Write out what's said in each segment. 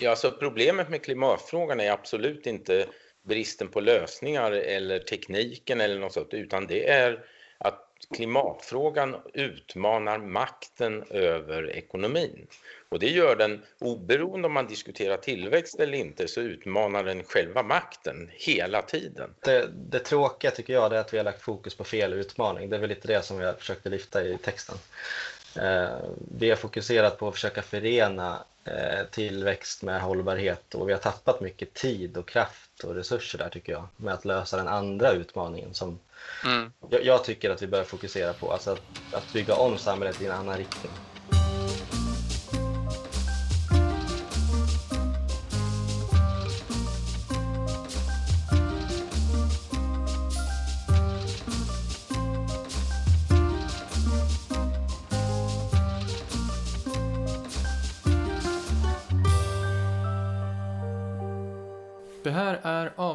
Ja, alltså problemet med klimatfrågan är absolut inte bristen på lösningar eller tekniken eller något sånt, utan det är att klimatfrågan utmanar makten över ekonomin. Och det gör den, oberoende om man diskuterar tillväxt eller inte, så utmanar den själva makten hela tiden. Det, det tråkiga tycker jag är att vi har lagt fokus på fel utmaning. Det är väl lite det som jag försökte lyfta i texten. Eh, vi har fokuserat på att försöka förena eh, tillväxt med hållbarhet och vi har tappat mycket tid och kraft och resurser där tycker jag med att lösa den andra utmaningen som mm. jag, jag, tycker att vi bör fokusera på, alltså att, att bygga om samhället i en annan riktning.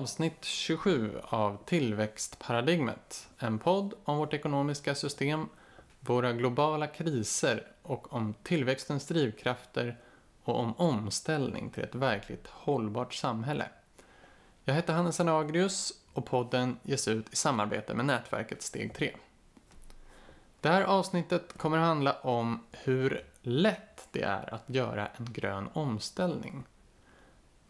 Avsnitt 27 av Tillväxtparadigmet. En podd om vårt ekonomiska system, våra globala kriser och om tillväxtens drivkrafter och om omställning till ett verkligt hållbart samhälle. Jag heter Hannes Anagrius och podden ges ut i samarbete med nätverket Steg 3. Det här avsnittet kommer handla om hur lätt det är att göra en grön omställning.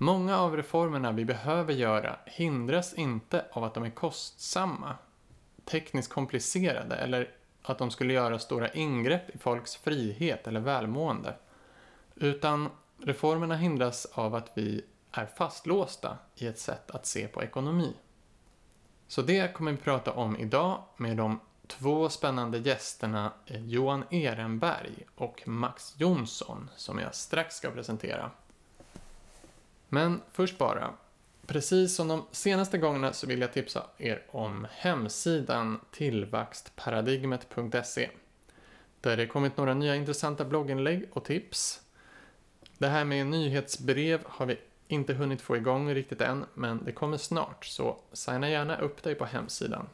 Många av reformerna vi behöver göra hindras inte av att de är kostsamma, tekniskt komplicerade eller att de skulle göra stora ingrepp i folks frihet eller välmående. Utan reformerna hindras av att vi är fastlåsta i ett sätt att se på ekonomi. Så det kommer vi prata om idag med de två spännande gästerna eh, Johan Ehrenberg och Max Jonsson som jag strax ska presentera. Men först bara. Precis som de senaste gångerna så vill jag tipsa er om hemsidan tillväxtparadigmet.se. Där det kommit några nya intressanta blogginlägg och tips. Det här med nyhetsbrev har vi inte hunnit få igång riktigt än, men det kommer snart, så signa gärna upp dig på hemsidan.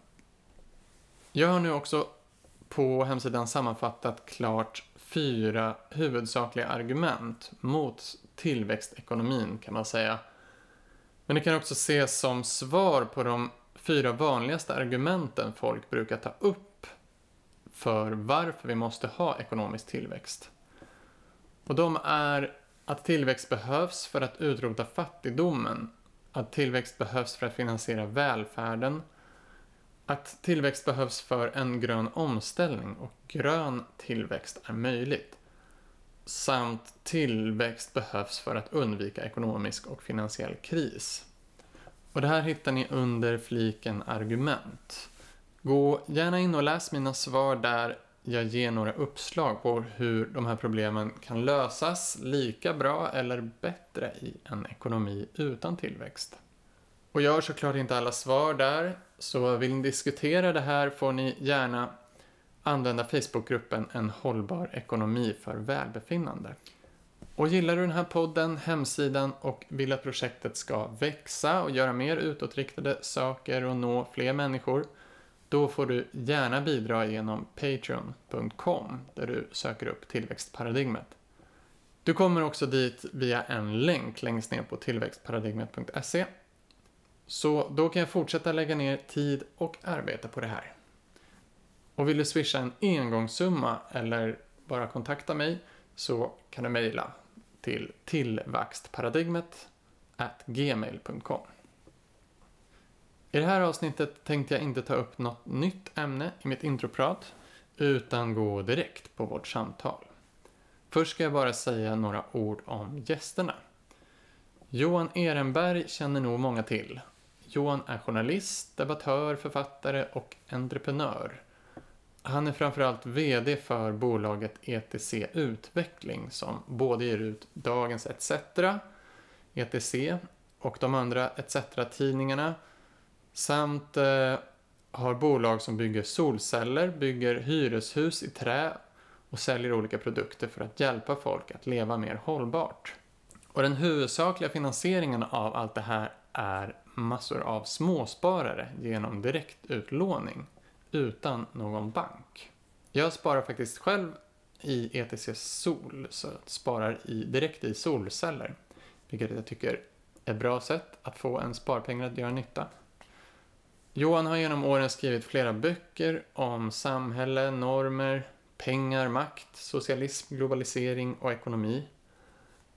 Jag har nu också på hemsidan sammanfattat klart fyra huvudsakliga argument mot tillväxtekonomin kan man säga. Men det kan också ses som svar på de fyra vanligaste argumenten folk brukar ta upp för varför vi måste ha ekonomisk tillväxt. Och de är att tillväxt behövs för att utrota fattigdomen, att tillväxt behövs för att finansiera välfärden, att tillväxt behövs för en grön omställning och grön tillväxt är möjligt samt tillväxt behövs för att undvika ekonomisk och finansiell kris. Och det här hittar ni under fliken argument. Gå gärna in och läs mina svar där jag ger några uppslag på hur de här problemen kan lösas lika bra eller bättre i en ekonomi utan tillväxt. Och jag har såklart inte alla svar där, så vill ni diskutera det här får ni gärna använda Facebookgruppen En hållbar ekonomi för välbefinnande. Och gillar du den här podden, hemsidan och vill att projektet ska växa och göra mer utåtriktade saker och nå fler människor, då får du gärna bidra genom Patreon.com där du söker upp tillväxtparadigmet. Du kommer också dit via en länk längst ner på tillväxtparadigmet.se. Så då kan jag fortsätta lägga ner tid och arbete på det här. Och vill du swisha en engångssumma eller bara kontakta mig så kan du mejla till tillväxtparadigmet gmail.com. I det här avsnittet tänkte jag inte ta upp något nytt ämne i mitt introprat utan gå direkt på vårt samtal. Först ska jag bara säga några ord om gästerna. Johan Ehrenberg känner nog många till. Johan är journalist, debattör, författare och entreprenör han är framförallt VD för bolaget ETC Utveckling som både ger ut Dagens ETC, ETC och de andra ETC-tidningarna samt eh, har bolag som bygger solceller, bygger hyreshus i trä och säljer olika produkter för att hjälpa folk att leva mer hållbart. Och den huvudsakliga finansieringen av allt det här är massor av småsparare genom direktutlåning utan någon bank. Jag sparar faktiskt själv i ETC Sol, så jag sparar i, direkt i solceller. vilket jag tycker är ett bra sätt att få en sparpengar att göra nytta. Johan har genom åren skrivit flera böcker om samhälle, normer, pengar, makt, socialism, globalisering och ekonomi.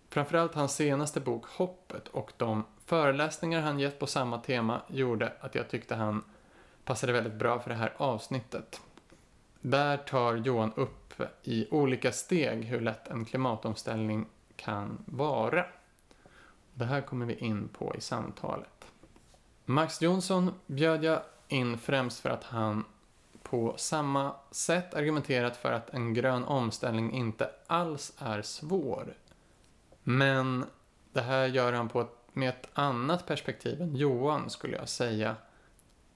Framförallt hans senaste bok Hoppet och de föreläsningar han gett på samma tema gjorde att jag tyckte han passade väldigt bra för det här avsnittet. Där tar Johan upp i olika steg hur lätt en klimatomställning kan vara. Det här kommer vi in på i samtalet. Max Jonsson bjöd jag in främst för att han på samma sätt argumenterat för att en grön omställning inte alls är svår. Men det här gör han på ett, med ett annat perspektiv än Johan skulle jag säga.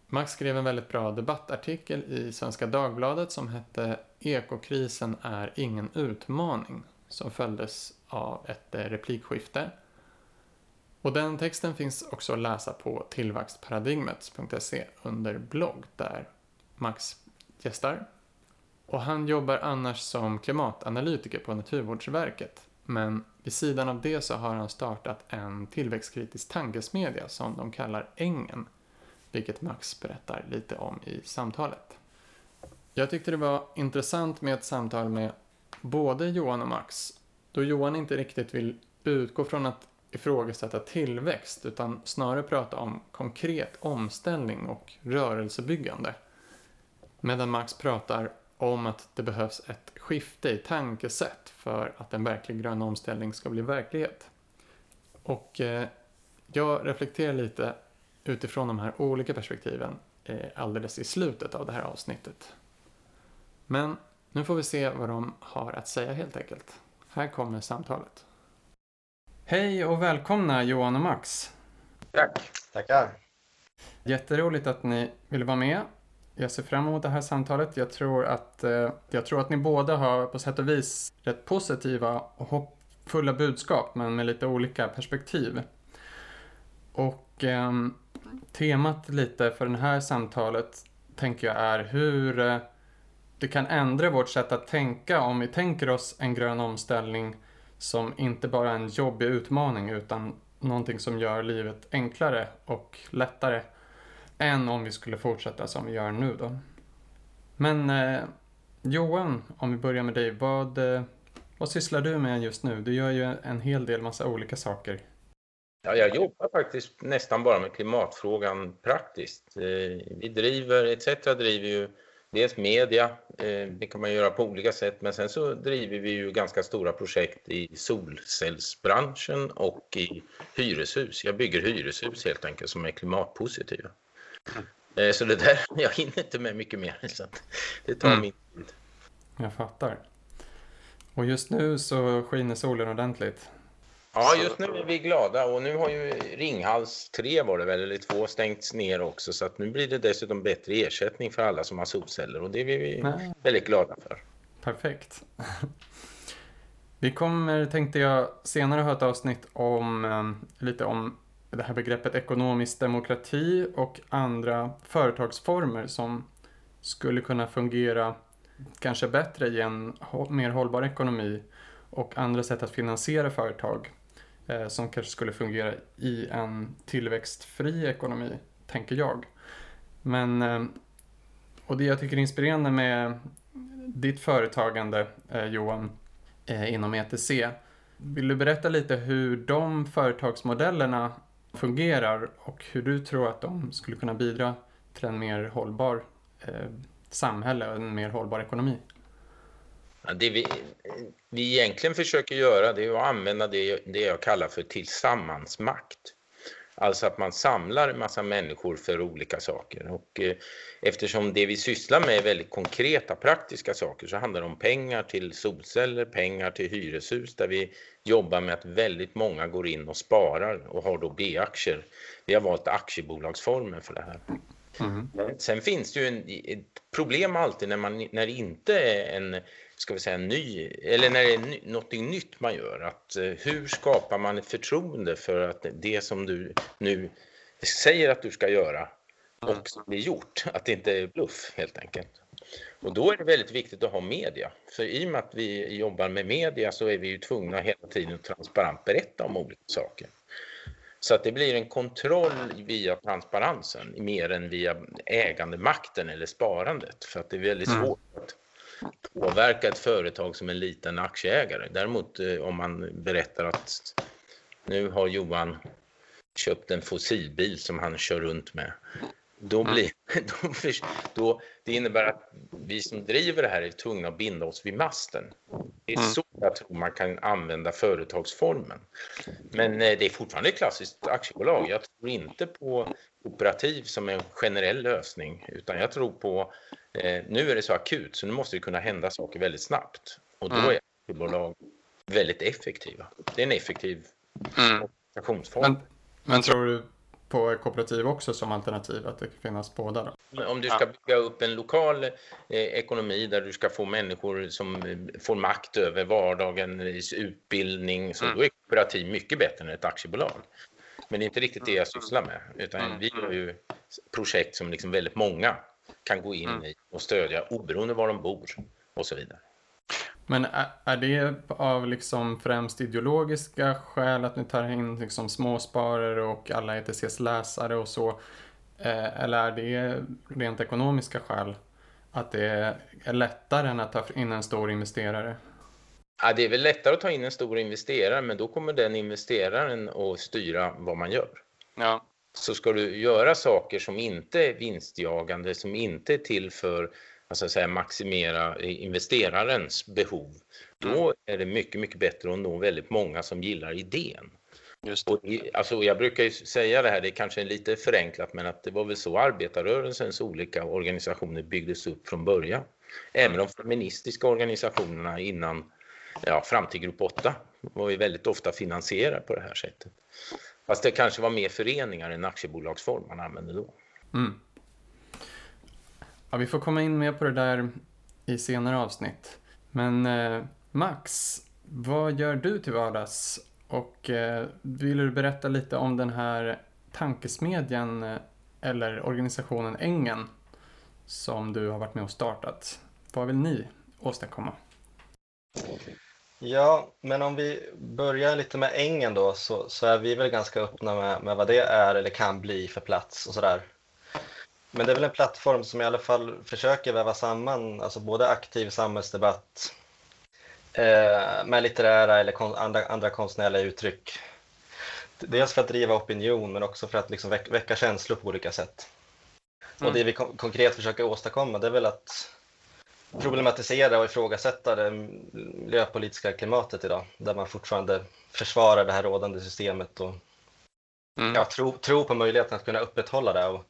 Max skrev en väldigt bra debattartikel i Svenska Dagbladet som hette Ekokrisen är ingen utmaning som följdes av ett eh, replikskifte. Och den texten finns också att läsa på tillväxtparadigmet.se under blogg där Max gästar. Och han jobbar annars som klimatanalytiker på Naturvårdsverket. Men vid sidan av det så har han startat en tillväxtkritisk tankesmedja som de kallar Ängen. Vilket Max berättar lite om i samtalet. Jag tyckte det var intressant med ett samtal med både Johan och Max. Då Johan inte riktigt vill utgå från att ifrågasätta tillväxt utan snarare prata om konkret omställning och rörelsebyggande. Medan Max pratar om att det behövs ett skifte i tankesätt för att en verklig grön omställning ska bli verklighet. Och eh, jag reflekterar lite utifrån de här olika perspektiven eh, alldeles i slutet av det här avsnittet. Men nu får vi se vad de har att säga helt enkelt. Här kommer samtalet. Hej och välkomna Johan och Max. Tack. Tackar. Jätteroligt att ni ville vara med. Jag ser fram emot det här samtalet. Jag tror att, eh, jag tror att ni båda har på sätt och vis rätt positiva och hoppfulla budskap men med lite olika perspektiv. Och eh, temat lite för det här samtalet tänker jag är hur eh, det kan ändra vårt sätt att tänka om vi tänker oss en grön omställning som inte bara är en jobbig utmaning utan någonting som gör livet enklare och lättare än om vi skulle fortsätta som vi gör nu då. Men eh, Johan, om vi börjar med dig, vad, eh, vad sysslar du med just nu? Du gör ju en hel del massa olika saker. Ja, jag jobbar faktiskt nästan bara med klimatfrågan praktiskt. Eh, vi driver, ETC driver ju dels media, eh, det kan man göra på olika sätt, men sen så driver vi ju ganska stora projekt i solcellsbranschen och i hyreshus. Jag bygger hyreshus helt enkelt som är klimatpositiva. Mm. Så det där, jag hinner inte med mycket mer. Så det tar mm. min tid. Jag fattar. Och just nu så skiner solen ordentligt. Ja, just nu är vi glada och nu har ju Ringhals 3 var det väl, eller 2 stängts ner också så att nu blir det dessutom bättre ersättning för alla som har solceller och det är vi Nej. väldigt glada för. Perfekt. Vi kommer, tänkte jag, senare ha ett avsnitt om eh, lite om det här begreppet ekonomisk demokrati och andra företagsformer som skulle kunna fungera kanske bättre i en mer hållbar ekonomi och andra sätt att finansiera företag eh, som kanske skulle fungera i en tillväxtfri ekonomi, tänker jag. Men, eh, och det jag tycker är inspirerande med ditt företagande, eh, Johan, eh, inom ETC, vill du berätta lite hur de företagsmodellerna fungerar och hur du tror att de skulle kunna bidra till en mer hållbar eh, samhälle och en mer hållbar ekonomi? Ja, det vi, vi egentligen försöker göra det är att använda det, det jag kallar för tillsammansmakt. Alltså att man samlar en massa människor för olika saker. Och eh, eftersom det vi sysslar med är väldigt konkreta praktiska saker så handlar det om pengar till solceller, pengar till hyreshus där vi jobbar med att väldigt många går in och sparar och har då B-aktier. Vi har valt aktiebolagsformen för det här. Mm. Sen finns det ju en, ett problem alltid när, man, när det inte är en ska vi säga, ny, eller när det är något nytt man gör. Att, eh, hur skapar man ett förtroende för att det som du nu säger att du ska göra också blir gjort, att det inte är bluff helt enkelt. Och då är det väldigt viktigt att ha media. För i och med att vi jobbar med media så är vi ju tvungna hela tiden att transparent berätta om olika saker. Så att det blir en kontroll via transparensen mer än via ägandemakten eller sparandet. För att det är väldigt mm. svårt att påverka ett företag som en liten aktieägare. Däremot eh, om man berättar att nu har Johan köpt en fossilbil som han kör runt med. Då mm. blir, då, då, det innebär att vi som driver det här är tvungna att binda oss vid masten. Det är mm. så jag tror man kan använda företagsformen. Men eh, det är fortfarande ett klassiskt aktiebolag. Jag tror inte på kooperativ som en generell lösning, utan jag tror på eh, nu är det så akut så nu måste det kunna hända saker väldigt snabbt och då mm. är aktiebolag väldigt effektiva. Det är en effektiv organisationsform. Men, men tror du på kooperativ också som alternativ, att det kan finnas båda? Då? Om du ska bygga upp en lokal eh, ekonomi där du ska få människor som eh, får makt över vardagens utbildning, så mm. då är kooperativ mycket bättre än ett aktiebolag. Men det är inte riktigt det jag sysslar med, utan mm. vi har ju projekt som liksom väldigt många kan gå in mm. i och stödja oberoende var de bor och så vidare. Men är det av liksom främst ideologiska skäl att ni tar in liksom småsparare och alla ETCs läsare och så? Eh, eller är det rent ekonomiska skäl? Att det är lättare än att ta in en stor investerare? Ja, det är väl lättare att ta in en stor investerare, men då kommer den investeraren att styra vad man gör. Ja. Så ska du göra saker som inte är vinstjagande, som inte är till för alltså säga, maximera investerarens behov, då mm. är det mycket, mycket bättre att nå väldigt många som gillar idén. Just och, alltså, jag brukar ju säga det här, det är kanske lite förenklat, men att det var väl så arbetarrörelsens olika organisationer byggdes upp från början. Även de feministiska organisationerna innan, ja, fram till grupp 8 var ju väldigt ofta finansierade på det här sättet. Fast det kanske var mer föreningar än aktiebolagsform man använde då. Mm. Ja, vi får komma in mer på det där i senare avsnitt. Men eh, Max, vad gör du till vardags? Och eh, vill du berätta lite om den här tankesmedjan eh, eller organisationen Ängen som du har varit med och startat? Vad vill ni åstadkomma? Ja, men om vi börjar lite med Ängen då så, så är vi väl ganska öppna med, med vad det är eller kan bli för plats och sådär. Men det är väl en plattform som i alla fall försöker väva samman alltså både aktiv samhällsdebatt eh, med litterära eller kon andra, andra konstnärliga uttryck. Dels för att driva opinion men också för att liksom väcka, väcka känslor på olika sätt. Mm. Och det vi kon konkret försöker åstadkomma det är väl att problematisera och ifrågasätta det miljöpolitiska klimatet idag där man fortfarande försvarar det här rådande systemet och mm. ja, tro, tro på möjligheten att kunna upprätthålla det och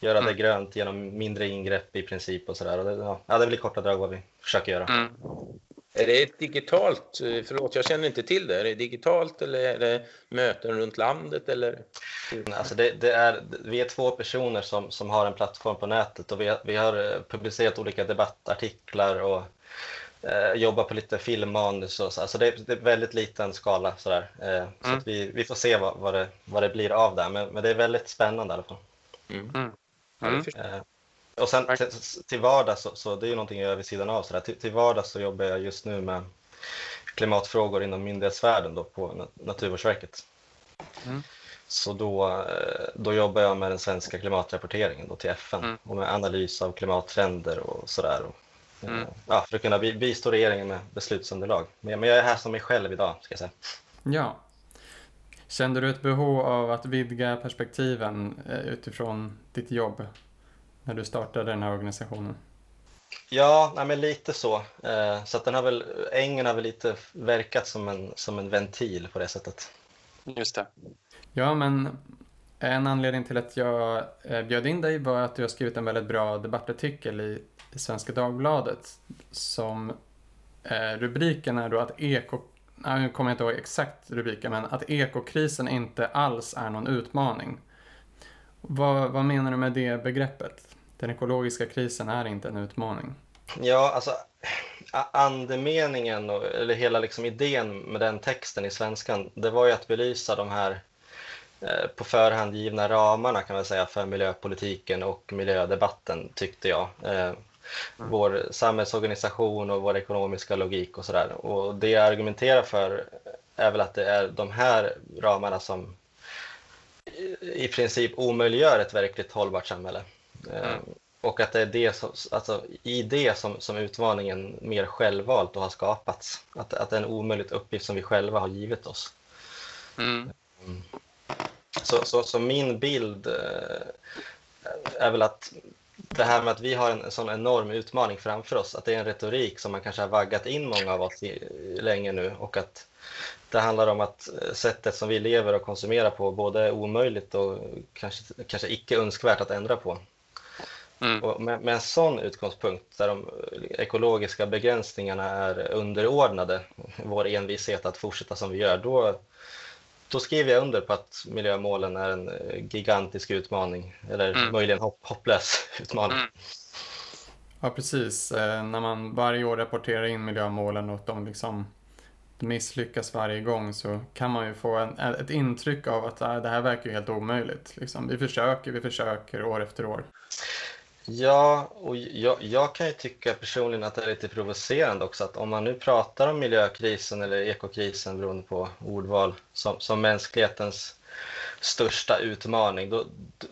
göra mm. det grönt genom mindre ingrepp i princip och sådär. Ja, det är väl i korta drag vad vi försöker göra. Mm. Är det ett digitalt, eh, förlåt jag känner inte till det, är det digitalt eller är det möten runt landet eller? Alltså det, det är, vi är två personer som, som har en plattform på nätet och vi, vi har eh, publicerat olika debattartiklar och eh, jobbar på lite filmmanus och så. Alltså det, det är väldigt liten skala sådär. Eh, så mm. vi, vi får se vad, vad, det, vad det blir av det, men, men det är väldigt spännande i alla fall. Mm. Mm. mm. Eh, och sen till, till vardags, så, så, det är ju någonting jag gör vid sidan av. Så där. Till, till vardags så jobbar jag just nu med klimatfrågor inom myndighetsvärlden då på Naturvårdsverket. Mm. Så då, eh, då jobbar jag med den svenska klimatrapporteringen då till FN mm. och med analys av klimattrender och sådär. Mm. Ja, för att kunna bistå regeringen med beslutsunderlag. Men jag är här som mig själv idag, ska jag säga. Ja. Kände du ett behov av att vidga perspektiven eh, utifrån ditt jobb när du startade den här organisationen? Ja, nej, men lite så. Eh, så att den har väl, ängen har väl lite verkat som en, som en ventil på det sättet. Just det. Ja, men en anledning till att jag eh, bjöd in dig var att du har skrivit en väldigt bra debattartikel i, i Svenska Dagbladet som eh, rubriken är då att eko, nu kommer jag inte ihåg exakt rubriken, men att ekokrisen inte alls är någon utmaning. Vad, vad menar du med det begreppet? Den ekologiska krisen är inte en utmaning. Ja, alltså andemeningen, och, eller hela liksom idén med den texten i svenskan, det var ju att belysa de här eh, på förhand givna ramarna kan man säga för miljöpolitiken och miljödebatten tyckte jag. Eh, Mm. vår samhällsorganisation och vår ekonomiska logik och sådär. Och det jag argumenterar för är väl att det är de här ramarna som i princip omöjliggör ett verkligt hållbart samhälle. Mm. Eh, och att det är det som, alltså, i det som, som utmaningen mer självvalt har skapats. Att, att det är en omöjlig uppgift som vi själva har givit oss. Mm. mm. Så, så, så, min bild eh, är väl att det här med att vi har en sån enorm utmaning framför oss, att det är en retorik som man kanske har vaggat in många av oss i, länge nu och att det handlar om att eh, sättet som vi lever och konsumerar på både är omöjligt och kanske, kanske icke önskvärt att ändra på. Mm. Och med, med, en sån utgångspunkt där de ekologiska begränsningarna är underordnade vår envishet att fortsätta som vi gör, då, då skriver jag under på att miljömålen är en eh, gigantisk utmaning, eller mm. möjligen hopp, hopplös utmaning. Mm. Ja, precis. Eh, när man varje år rapporterar in miljömålen och de liksom misslyckas varje gång så kan man ju få en, ett intryck av att äh, det här verkar ju helt omöjligt. Liksom. Vi försöker, vi försöker år efter år. Ja, och jag, jag, kan ju tycka personligen att det är lite provocerande också att om man nu pratar om miljökrisen eller ekokrisen beroende på ordval som, som mänsklighetens största utmaning, då,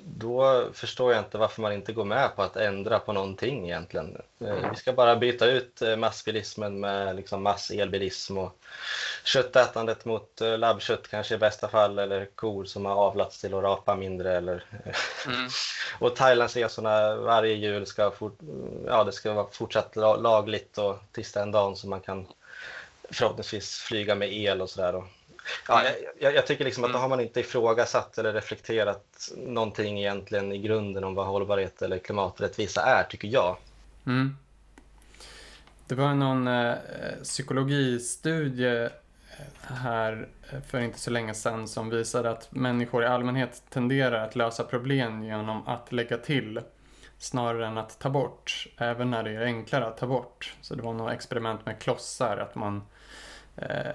då förstår jag inte varför man inte går med på att ändra på någonting egentligen. Eh, mm. Vi ska bara byta ut eh, massbilismen med liksom masselbilism och köttätandet mot eh, labbkött kanske i bästa fall eller kor som har avlats till att rapa mindre eller mm. och Thailandsresorna varje jul ska, fort, ja, det ska vara fortsatt lagligt och tills den dagen som man kan förhoppningsvis flyga med el och sådär. Ja, jag, jag, tycker liksom att då mm. har man inte ifrågasatt eller reflekterat någonting egentligen i grunden om vad hållbarhet eller klimaträttvisa är, tycker jag. Mm. Det var någon eh, psykologistudie eh, här eh, för inte så länge sedan som visade att människor i allmänhet tenderar att lösa problem genom att lägga till snarare än att ta bort, även när det är enklare att ta bort. Så det var något experiment med klossar, att man Eh,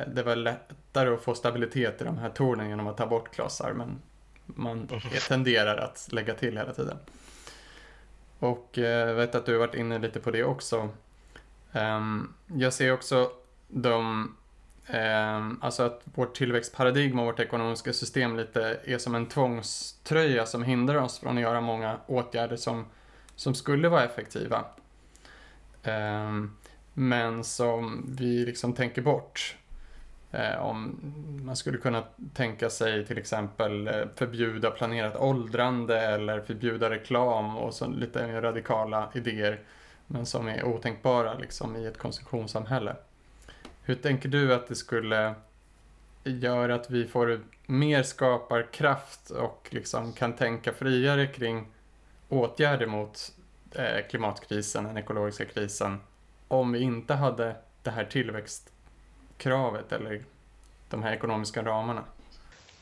det var lättare att få stabilitet i de här tornen genom att ta bort klossar men man tenderar att lägga till hela tiden. Och eh, jag vet att du har varit inne lite på det också. Ehm, jag ser också de, ehm, alltså att vårt tillväxtparadigm och vårt ekonomiska system lite är som en tvångströja som hindrar oss från att göra många åtgärder som, som skulle vara effektiva. Um, men som vi liksom tänker bort. Eh, om man skulle kunna tänka sig till exempel eh, förbjuda planerat åldrande eller förbjuda reklam och så lite mer radikala idéer men som är otänkbara liksom i ett konsumtionssamhälle. Hur tänker du att det skulle göra att vi får mer skaparkraft och liksom kan tänka friare kring åtgärder mot eh, klimatkrisen, den ekologiska krisen om vi inte hade det här tillväxtkravet eller de här ekonomiska ramarna?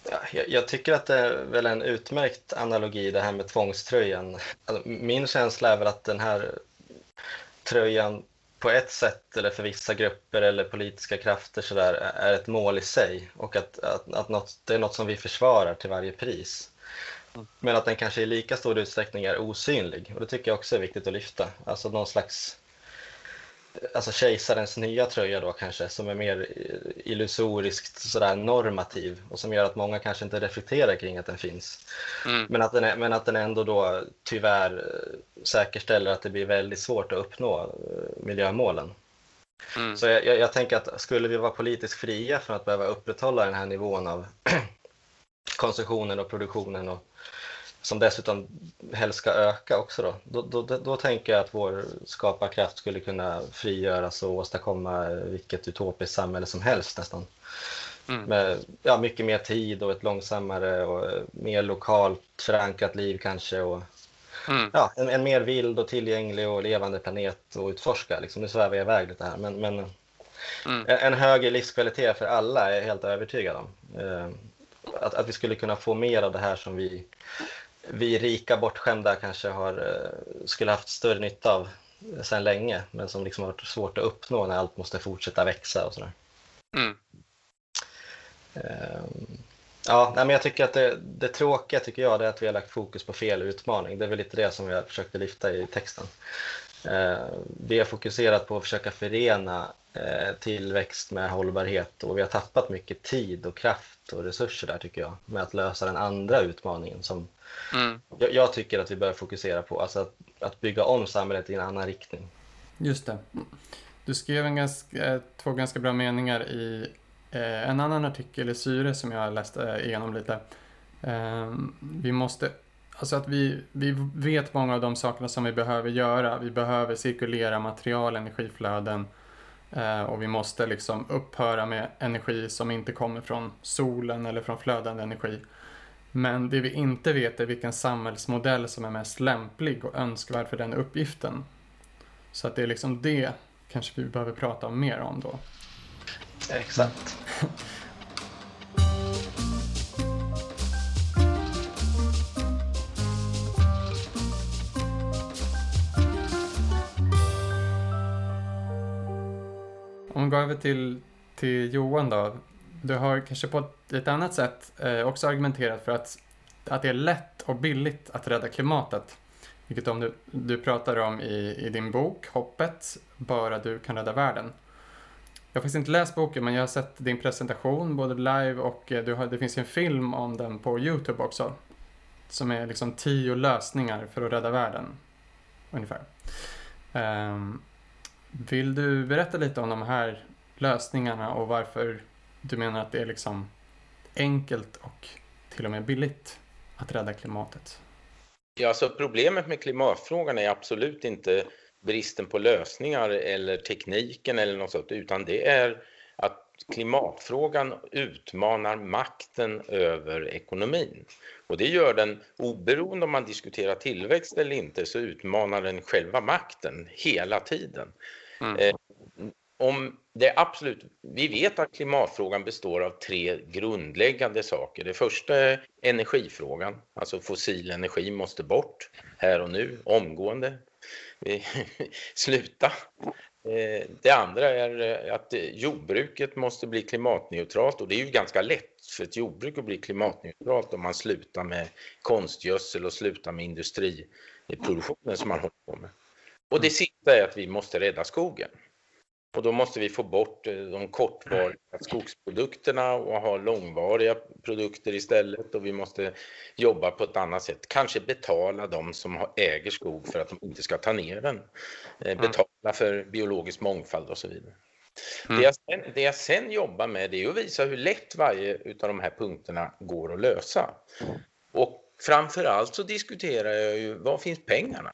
Ja, jag, jag, tycker att det är väl en utmärkt analogi det här med tvångströjan. Alltså, min känsla är väl att den här tröjan på ett sätt eller för vissa grupper eller politiska krafter så där, är ett mål i sig och att, att, att något, det är något som vi försvarar till varje pris. Men att den kanske i lika stor utsträckning är osynlig och det tycker jag också är viktigt att lyfta. Alltså någon slags alltså kejsarens nya tröja då kanske, som är mer illusoriskt sådär normativ och som gör att många kanske inte reflekterar kring att den finns. Mm. Men, att den är, men att den ändå då tyvärr eh, säkerställer att det blir väldigt svårt att uppnå eh, miljömålen. Mm. Så jag, jag, jag, tänker att skulle vi vara politiskt fria från att behöva upprätthålla den här nivån av konsumtionen och produktionen och som dessutom helst ska öka också då, då, då, då tänker jag att vår skaparkraft skulle kunna frigöras och åstadkomma vilket utopiskt samhälle som helst nästan. Mm. Med ja, mycket mer tid och ett långsammare och mer lokalt förankrat liv kanske. Och, mm. ja, en, en, mer vild och tillgänglig och levande planet att utforska. Liksom. Nu svävar jag iväg lite här. Men, men mm. en, en högre livskvalitet för alla är jag helt övertygad om. Eh, att, att vi skulle kunna få mer av det här som vi vi rika bortskämda kanske har, eh, skulle haft större nytta av sedan länge, men som liksom har varit svårt att uppnå när allt måste fortsätta växa och sådär. Mm. Ehm, ja, men jag tycker att det, det tråkiga tycker jag är att vi har lagt fokus på fel utmaning. Det är väl lite det som jag försökte lyfta i texten. Vi har fokuserat på att försöka förena tillväxt med hållbarhet och vi har tappat mycket tid och kraft och resurser där tycker jag med att lösa den andra utmaningen som mm. jag, jag, tycker att vi bör fokusera på, alltså att, att bygga om samhället i en annan riktning. Just det. Du skrev en ganska, två ganska bra meningar i eh, en annan artikel i Syre som jag läste igenom lite. Eh, vi måste, alltså att vi, vi vet många av de sakerna som vi behöver göra. Vi behöver cirkulera material, energiflöden eh, och vi måste liksom upphöra med energi som inte kommer från solen eller från flödande energi. Men det vi inte vet är vilken samhällsmodell som är mest lämplig och önskvärd för den uppgiften. Så att det är liksom det kanske vi behöver prata mer om då. Exakt. Om vi går över till, till Johan då. Du har kanske på ett annat sätt eh, också argumenterat för att, att det är lätt och billigt att rädda klimatet. Vilket om du, du pratar om i, i din bok Hoppet, Bara du kan rädda världen. Jag har faktiskt inte läst boken men jag har sett din presentation både live och eh, du har, det finns en film om den på Youtube också. Som är liksom tio lösningar för att rädda världen. Ungefär. Um, vill du berätta lite om de här lösningarna och varför du menar att det är liksom enkelt och till och med billigt att rädda klimatet? Ja, alltså problemet med klimatfrågan är absolut inte bristen på lösningar eller tekniken eller något sånt, utan det är att klimatfrågan utmanar makten över ekonomin. Och det gör den, oberoende om man diskuterar tillväxt eller inte, så utmanar den själva makten hela tiden. Mm. Eh, om det absolut, vi vet att klimatfrågan består av tre grundläggande saker. Det första är energifrågan, alltså fossil energi måste bort här och nu, omgående. Sluta. Eh, det andra är eh, att jordbruket måste bli klimatneutralt och det är ju ganska lätt för ett jordbruk att bli klimatneutralt om man slutar med konstgödsel och slutar med industriproduktionen som man håller på med. Och det sista är att vi måste rädda skogen. Och då måste vi få bort eh, de kortvariga skogsprodukterna och ha långvariga produkter istället och vi måste jobba på ett annat sätt. Kanske betala de som äger skog för att de inte ska ta ner den. Eh, mm. Betala för biologisk mångfald och så vidare. Mm. Det, jag sen, det jag sen jobbar med är att visa hur lätt varje av de här punkterna går att lösa. Och framför allt så diskuterar jag ju, var finns pengarna?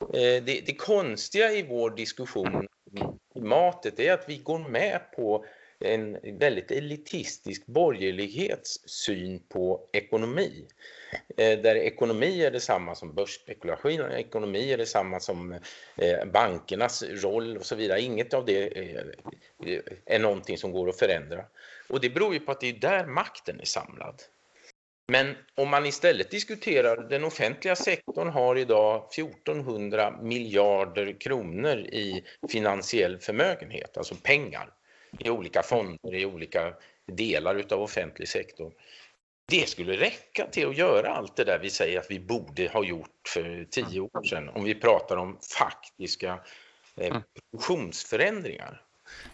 Eh, det, det konstiga i vår diskussion klimatet är att vi går med på en väldigt elitistisk borgerlighetssyn på ekonomi. Eh, där ekonomi är detsamma som börsspekulation, ekonomi är detsamma som eh, bankernas roll och så vidare. Inget av det eh, är någonting som går att förändra. Och det beror ju på att det är där makten är samlad. Men om man istället diskuterar den offentliga sektorn har idag 1400 miljarder kronor i finansiell förmögenhet, alltså pengar i olika fonder i olika delar utav offentlig sektor. Det skulle räcka till att göra allt det där vi säger att vi borde ha gjort för tio år sedan om vi pratar om faktiska eh, mm. produktionsförändringar.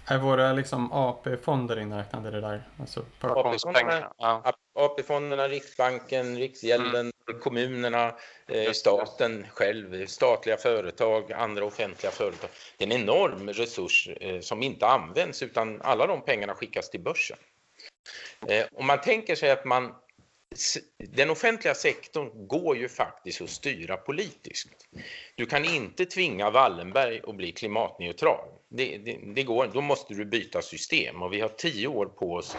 Är våra liksom AP-fonder inräknade i det där? Alltså AP-fonderna, ja. AP-fonderna, Riksbanken, Riksgälden, mm. kommunerna, eh, staten själv, statliga företag, andra offentliga företag. Det är en enorm resurs eh, som inte används utan alla de pengarna skickas till börsen. Eh, om man tänker sig att man den offentliga sektorn går ju faktiskt att styra politiskt. Du kan inte tvinga Wallenberg att bli klimatneutral. Det, det, det, går, då måste du byta system och vi har tio år på oss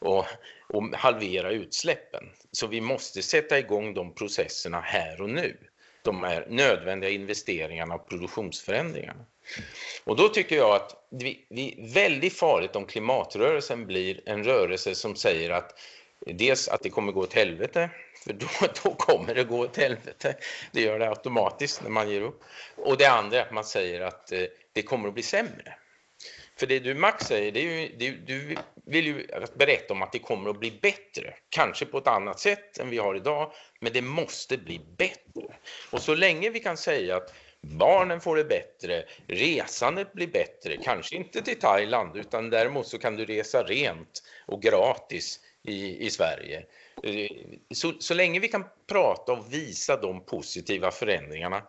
att, och halvera utsläppen. Så vi måste sätta igång de processerna här och nu. De här nödvändiga investeringarna och produktionsförändringarna. Och då tycker jag att det är väldigt farligt om klimatrörelsen blir en rörelse som säger att dels att det kommer gå åt helvete, för då, då kommer det gå åt helvete. Det gör det automatiskt när man ger upp. Och det andra är att man säger att eh, det kommer att bli sämre. För det du Max säger, det är ju, det, du vill ju berätta om att det kommer att bli bättre. Kanske på ett annat sätt än vi har idag, men det måste bli bättre. Och så länge vi kan säga att barnen får det bättre, resandet blir bättre, kanske inte till Thailand utan däremot så kan du resa rent och gratis i, i Sverige. Eh, så, så länge vi kan prata och visa de positiva förändringarna,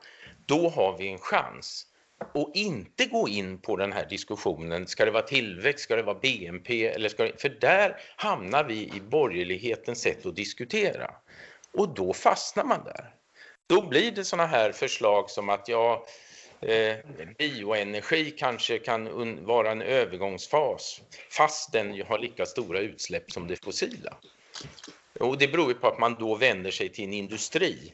då har vi en chans. Och inte gå in på den här diskussionen, ska det vara tillväxt, ska det vara BNP, eller ska det, för där hamnar vi i borgerlighetens sätt att diskutera. Och då fastnar man där. Då blir det sådana här förslag som att ja, eh, bioenergi kanske kan vara en övergångsfas fast den har lika stora utsläpp som det fossila. Och det beror ju på att man då vänder sig till en industri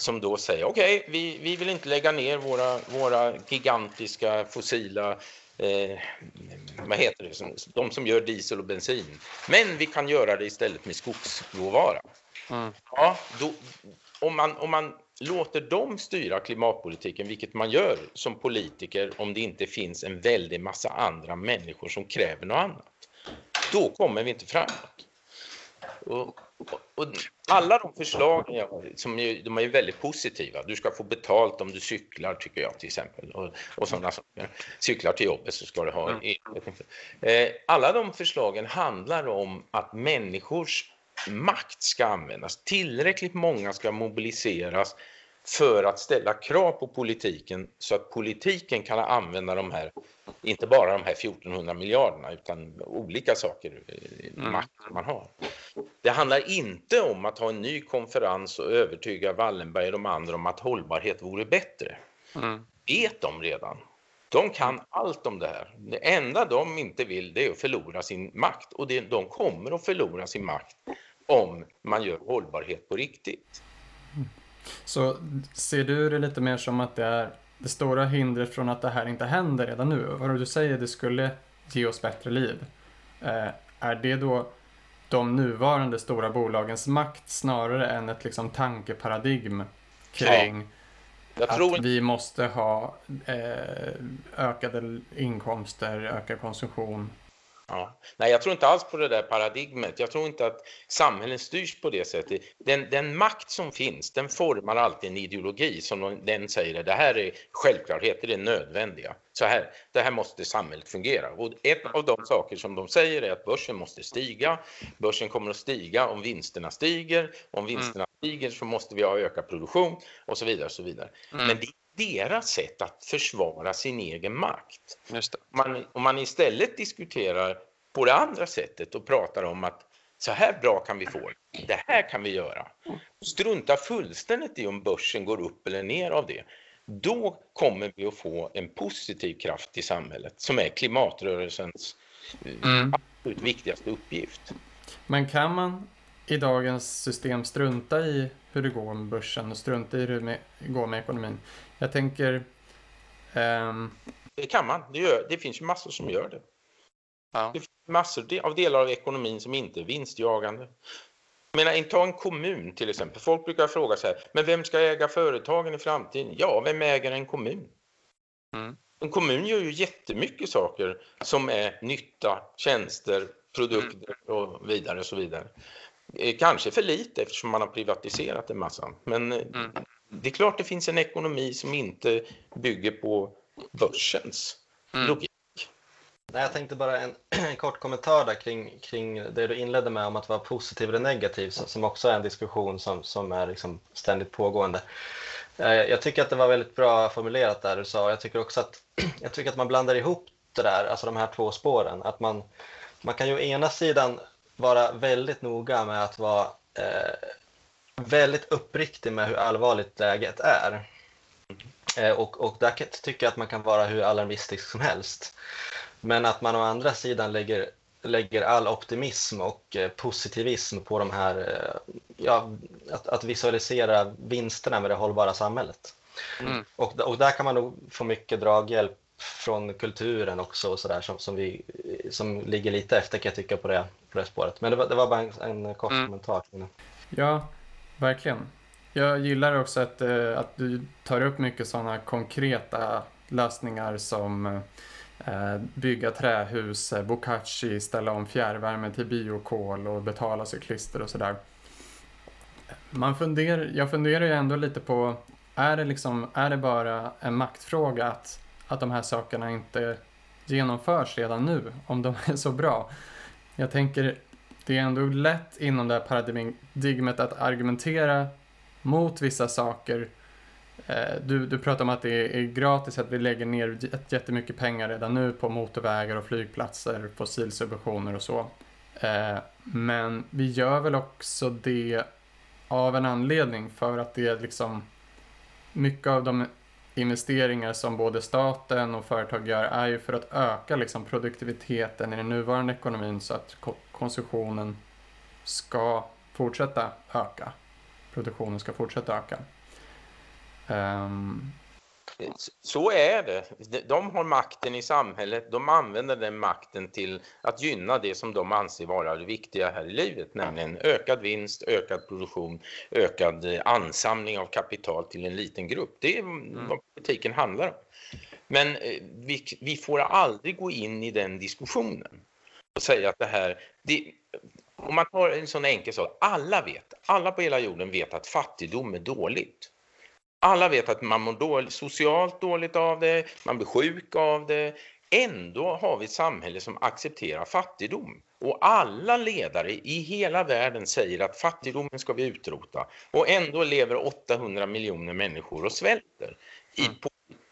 som då säger okej, okay, vi, vi vill inte lägga ner våra, våra gigantiska fossila eh, vad heter det, de som gör diesel och bensin. Men vi kan göra det istället med skogsråvara. Mm. Ja, då, om, man, om man låter dem styra klimatpolitiken, vilket man gör som politiker om det inte finns en väldig massa andra människor som kräver något annat, då kommer vi inte framåt. Och, och, alla de förslagen som är, de är väldigt positiva. Du ska få betalt om du cyklar, tycker jag till exempel. Och, och sådana saker. Cyklar till jobbet så ska du ha... Mm. Eh, alla de förslagen handlar om att människors makt ska användas. Tillräckligt många ska mobiliseras för att ställa krav på politiken så att politiken kan använda de här, inte bara de här 1400 miljarderna utan olika saker, eh, mm. makt man har. Det handlar inte om att ha en ny konferens och övertyga Wallenberg och de andra om att hållbarhet vore bättre. Mm. vet de redan. De kan allt om det här. Det enda de inte vill det är att förlora sin makt och det, de kommer att förlora sin makt om man gör hållbarhet på riktigt. Så ser du det lite mer som att det är det stora hindret från att det här inte händer redan nu? Vad du säger, det skulle ge oss bättre liv. Eh, är det då de nuvarande stora bolagens makt snarare än ett liksom tankeparadigm kring ja. att vi måste ha eh, ökade inkomster, ökad konsumtion Ja. Nej, jag tror inte alls på det där paradigmet. Jag tror inte att samhällen styrs på det sättet. Den, den makt som finns, den formar alltid en ideologi som den säger det här är självklarheter, det är nödvändiga. Så här, det här måste samhället fungera. Och ett av de saker som de säger är att börsen måste stiga. Börsen kommer att stiga om vinsterna stiger. Om vinsterna mm. stiger så måste vi ha ökad produktion och så vidare. Och så vidare. Mm. Men det deras sätt att försvara sin egen makt. Just Om, man, om man istället diskuterar på det andra sättet och pratar om att så här bra kan vi få det, det här kan vi göra. Strunta fullständigt i om börsen går upp eller ner av det. Då kommer vi att få en positiv kraft i samhället som är klimatrörelsens mm. absolut viktigaste uppgift. Men kan man i dagens system strunta i hur det går med börsen och strunta i hur det går med ekonomin? Jag tänker... Um... Det kan man. Det, gör, det finns ju massor som gör det. Ja. Det finns massor av delar av ekonomin som inte är vinstjagande. Men ta en kommun till exempel. Folk brukar fråga så här, men vem ska äga företagen i framtiden? Ja, vem äger en kommun? Mm. En kommun gör ju jättemycket saker som är nytta, tjänster, produkter mm. och vidare och så vidare. Eh, kanske för lite eftersom man har privatiserat en massa. Men eh, mm det är klart det finns en ekonomi som inte bygger på börsens mm. logik. Nej, jag tänkte bara en, en, kort kommentar där kring, kring det du inledde med om att vara positiv eller negativ som också är en diskussion som, som är liksom ständigt pågående. Eh, jag tycker att det var väldigt bra formulerat där du sa. Jag tycker också att, jag tycker att man blandar ihop det där, alltså de här två spåren. Att man, man kan ju å ena sidan vara väldigt noga med att vara eh, väldigt uppriktig med hur allvarligt läget är. Eh, och, och där tycker jag att man kan vara hur alarmistisk som helst. Men att man å andra sidan lägger, lägger all optimism och eh, positivism på de här, eh, ja, att, att visualisera vinsterna med det hållbara samhället. Mm. Och, och där kan man nog få mycket draghjälp från kulturen också och sådär som, som, som ligger lite efter kan jag tycka på det, på det spåret. Men det var, det var bara en, en kort mm. kommentar. Ja, Verkligen. Jag gillar också att, eh, att du tar upp mycket sådana konkreta lösningar som eh, bygga trähus, eh, bokashi, ställa om fjärrvärme till biokol och betala cyklister och sådär. Man funderar, jag funderar ju ändå lite på är det, liksom, är det bara en maktfråga att, att de här sakerna inte genomförs redan nu, om de är så bra? Jag tänker, det är ändå lätt inom det här paradigmet att argumentera mot vissa saker. Eh, du, du pratar om att det är gratis, att vi lägger ner jättemycket pengar redan nu på motorvägar och flygplatser, fossilsubventioner och så. Eh, men vi gör väl också det av en anledning för att det är liksom mycket av de investeringar som både staten och företag gör är ju för att öka liksom produktiviteten i den nuvarande ekonomin så att konsumtionen ska fortsätta öka. Produktionen ska fortsätta öka. Um, så är det. De har makten i samhället. De använder den makten till att gynna det som de anser vara det viktiga här i livet, nämligen ökad vinst, ökad produktion, ökad eh, ansamling av kapital till en liten grupp. Det är mm. vad politiken handlar om. Men eh, vi, vi, får aldrig gå in i den diskussionen och säga att det här... Det, om man tar en sån enkel sak, alla vet, alla på hela jorden vet att fattigdom är dåligt. Alla vet att man mår dåligt, socialt dåligt av det, man blir sjuk av det. Ändå har vi ett samhälle som accepterar fattigdom. Och alla ledare i hela världen säger att fattigdomen ska vi utrota. Och ändå lever 800 miljoner människor och svälter i, mm. på,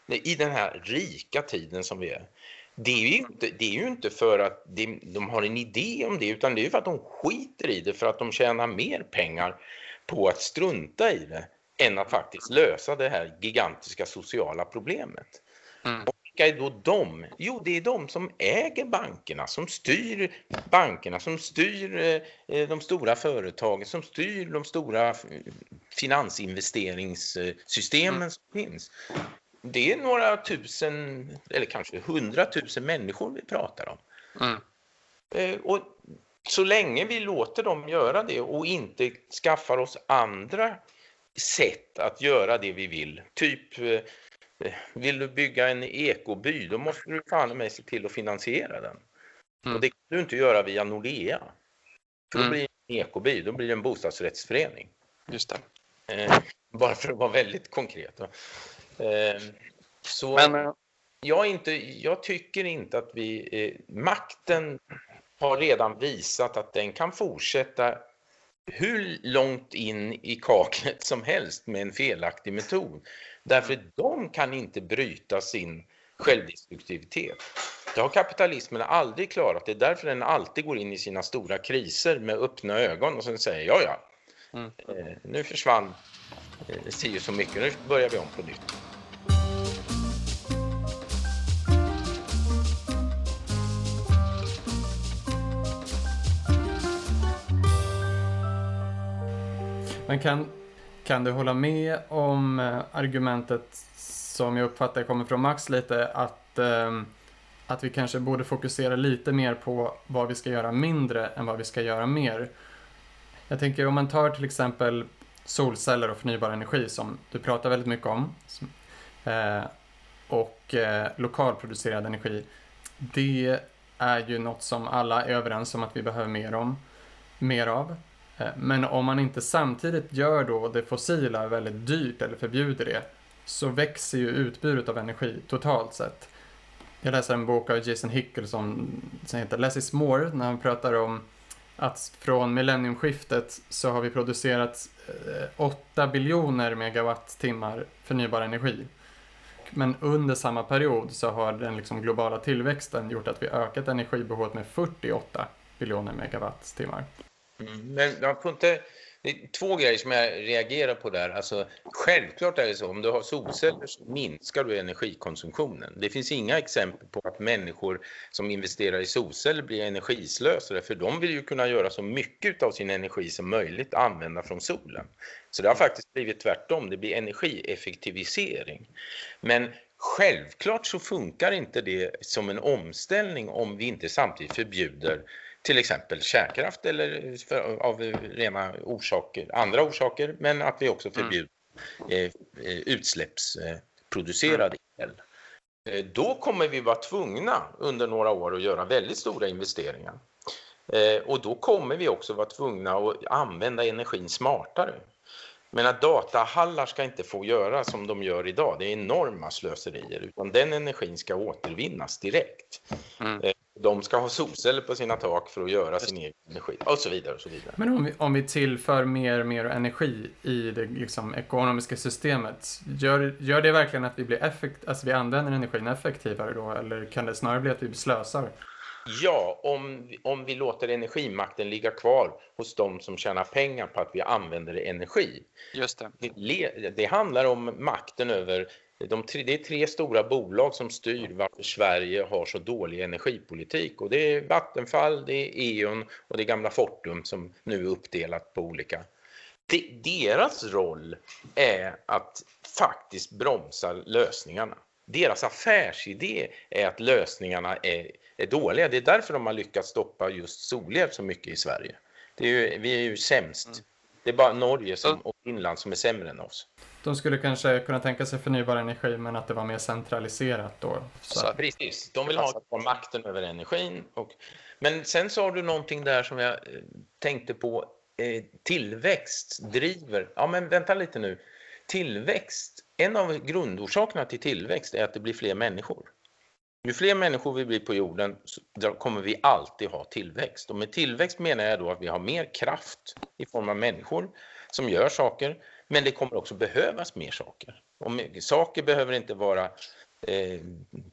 i den här rika tiden som vi är. Det är ju inte, det är ju inte för att de, de har en idé om det, utan det är för att de skiter i det, för att de tjänar mer pengar på att strunta i det än att faktiskt lösa det här gigantiska sociala problemet. Mm. Och vilka är då de? Jo, det är de som äger bankerna, som styr bankerna, som styr eh, de stora företagen, som styr de stora finansinvesteringssystemen mm. som finns. Det är några tusen, eller kanske hundratusen människor vi pratar om. Mm. Eh, och så länge vi låter dem göra det och inte skaffar oss andra sätt att göra det vi vill. Typ, eh, vill du bygga en ekoby, då måste du fan med se till att finansiera den. Mm. Och det kan du inte göra via Nordea. För då mm. blir det en ekoby, då blir det en bostadsrättsförening. Just det. Eh, bara för att vara väldigt konkret. Eh, så Men, eh, jag, inte, jag tycker inte att vi... Eh, makten har redan visat att den kan fortsätta hur långt in i kaklet som helst med en felaktig metod. Därför de kan inte bryta sin självdestruktivitet. Det har kapitalismen aldrig klarat. Det är därför den alltid går in i sina stora kriser med öppna ögon och sen säger ja, ja, mm. Eh, nu försvann eh, si så mycket, nu börjar vi om på nytt. Men kan, kan du hålla med om eh, argumentet som jag uppfattar kommer från Max lite att, eh, att vi kanske borde fokusera lite mer på vad vi ska göra mindre än vad vi ska göra mer? Jag tänker om man tar till exempel solceller och förnybar energi som du pratar väldigt mycket om eh, och eh, lokalproducerad energi. Det är ju något som alla är överens om att vi behöver mer, om, mer av. Eh, men om man inte samtidigt gör då det fossila väldigt dyrt eller förbjuder det så växer ju utbudet av energi totalt sett. Jag läser en bok av Jason Hickel som, som heter Less is more när han pratar om att från millenniumskiftet så har vi producerat eh, 8 biljoner megawattimmar förnybar energi. Men under samma period så har den liksom globala tillväxten gjort att vi ökat energibehovet med 48 biljoner megawattimmar. Mm, men jag får inte... Det är två grejer som jag reagerar på där. Alltså, självklart är det så, om du har solceller så minskar du energikonsumtionen. Det finns inga exempel på att människor som investerar i solceller blir energislösare, för de vill ju kunna göra så mycket av sin energi som möjligt använda från solen. Så det har faktiskt blivit tvärtom, det blir energieffektivisering. Men självklart så funkar inte det som en omställning om vi inte samtidigt förbjuder till exempel kärnkraft eller för, av rena orsaker, andra orsaker, men att vi också mm. förbjuder mm. eh, utsläppsproducerad mm. el. Eh, då kommer vi vara tvungna under några år att göra väldigt stora investeringar. Eh, och då kommer vi också vara tvungna att använda energin smartare. Men att datahallar ska inte få göra som de gör idag. Det är enorma slöserier, utan den energin ska återvinnas direkt. Mm. De ska ha solceller på sina tak för att göra sin egen energi och så vidare. Och så vidare. Men om vi, om vi tillför mer och mer energi i det liksom, ekonomiska systemet, gör, gör det verkligen att vi, blir effekt, alltså vi använder energin effektivare då? Eller kan det snarare bli att vi slösar? Ja, om, om vi låter energimakten ligga kvar hos de som tjänar pengar på att vi använder energi. Just det. Det, det handlar om makten över de tre, det är tre stora bolag som styr varför Sverige har så dålig energipolitik och det är Vattenfall, det är E.ON och det är gamla Fortum som nu är uppdelat på olika. deras roll är att faktiskt bromsa lösningarna. Deras affärsidé är att lösningarna är, är dåliga. Det är därför de har lyckats stoppa just solel så mycket i Sverige. Det är ju, vi är ju sämst. Mm. Det är bara Norge som, och Finland som är sämre än oss. De skulle kanske kunna tänka sig förnybar energi men att det var mer centraliserat då. Så. Så, precis, de vill ha makten över energin. Och, men sen sa du någonting där som jag eh, tänkte på. Eh, tillväxt driver, ja men vänta lite nu. Tillväxt, en av grundorsakerna till tillväxt är att det blir fler människor. Ju fler människor vi blir på jorden så kommer vi alltid ha tillväxt. Och med tillväxt menar jag då att vi har mer kraft i form av människor som gör saker. Men det kommer också behövas mer saker. Och saker behöver inte vara eh,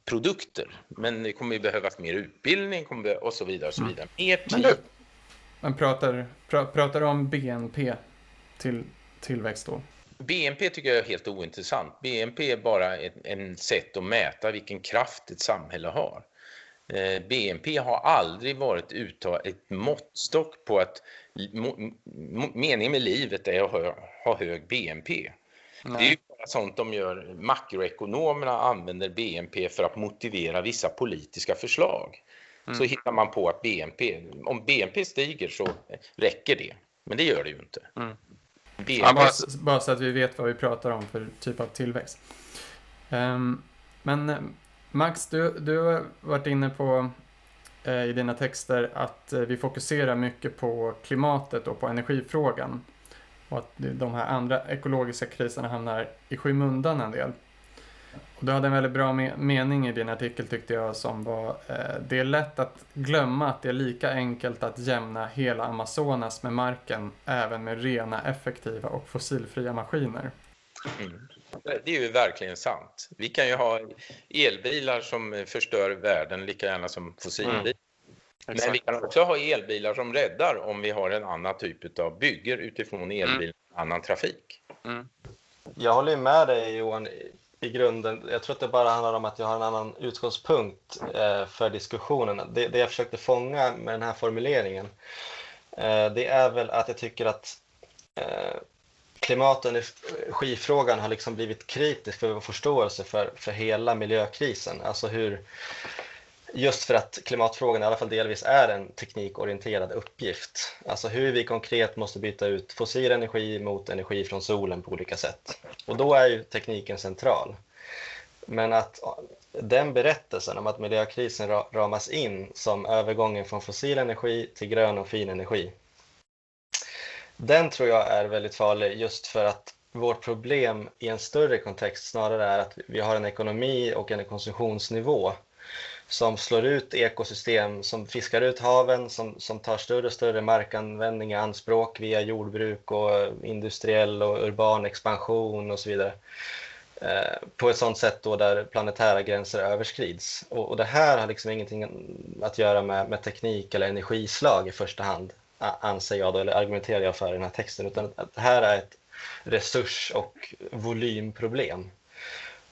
produkter, men det kommer behövas mer utbildning och så vidare. Och så mm. vidare. Mer tid. Men, du, men pratar, pra, pratar om BNP till tillväxt då? BNP tycker jag är helt ointressant. BNP är bara ett en sätt att mäta vilken kraft ett samhälle har. Eh, BNP har aldrig varit ett måttstock på att meningen med livet är att ha hög BNP. Nej. Det är ju bara sånt de gör. Makroekonomerna använder BNP för att motivera vissa politiska förslag. Mm. Så hittar man på att BNP, om BNP stiger så räcker det. Men det gör det ju inte. Mm. Ja, bara, bara, så att vi vet vad vi pratar om för typ av tillväxt. Um, men eh, Max, du, du har varit inne på eh, i dina texter att eh, vi fokuserar mycket på klimatet och på energifrågan. Och att de här andra ekologiska kriserna hamnar i skymundan en del. Du hade en väldigt bra me mening i din artikel tyckte jag som var eh, Det är lätt att glömma att det är lika enkelt att jämna hela Amazonas med marken även med rena, effektiva och fossilfria maskiner. Mm. Det är ju verkligen sant. Vi kan ju ha elbilar som förstör världen lika gärna som fossilbilar. Mm. Men vi kan också ha elbilar som räddar om vi har en annan typ av bygger utifrån elbil, mm. annan trafik. Mm. Jag håller med dig Johan i grunden. Jag tror att det bara handlar om att jag har en annan utgångspunkt eh, för diskussionen. Det, det jag försökte fånga med den här formuleringen, eh, det är väl att jag tycker att eh, klimat och energifrågan har liksom blivit kritisk för vår förståelse för, för hela miljökrisen. Alltså hur, just för att klimatfrågan i alla fall delvis är en teknikorienterad uppgift. Alltså hur vi konkret måste byta ut fossil energi mot energi från solen på olika sätt. Och då är ju tekniken central. Men att den berättelsen om att miljökrisen ramas in som övergången från fossil energi till grön och fin energi. Den tror jag är väldigt farlig just för att vårt problem i en större kontext snarare är att vi har en ekonomi och en konsumtionsnivå som slår ut ekosystem, som fiskar ut haven, som, som tar större och större markanvändning i anspråk via jordbruk och industriell och urban expansion och så vidare. Eh, på ett sådant sätt då där planetära gränser överskrids. Och, och det här har liksom ingenting att göra med, med teknik eller energislag i första hand, anser jag då, eller argumenterar jag för i den här texten, utan det här är ett resurs och volymproblem.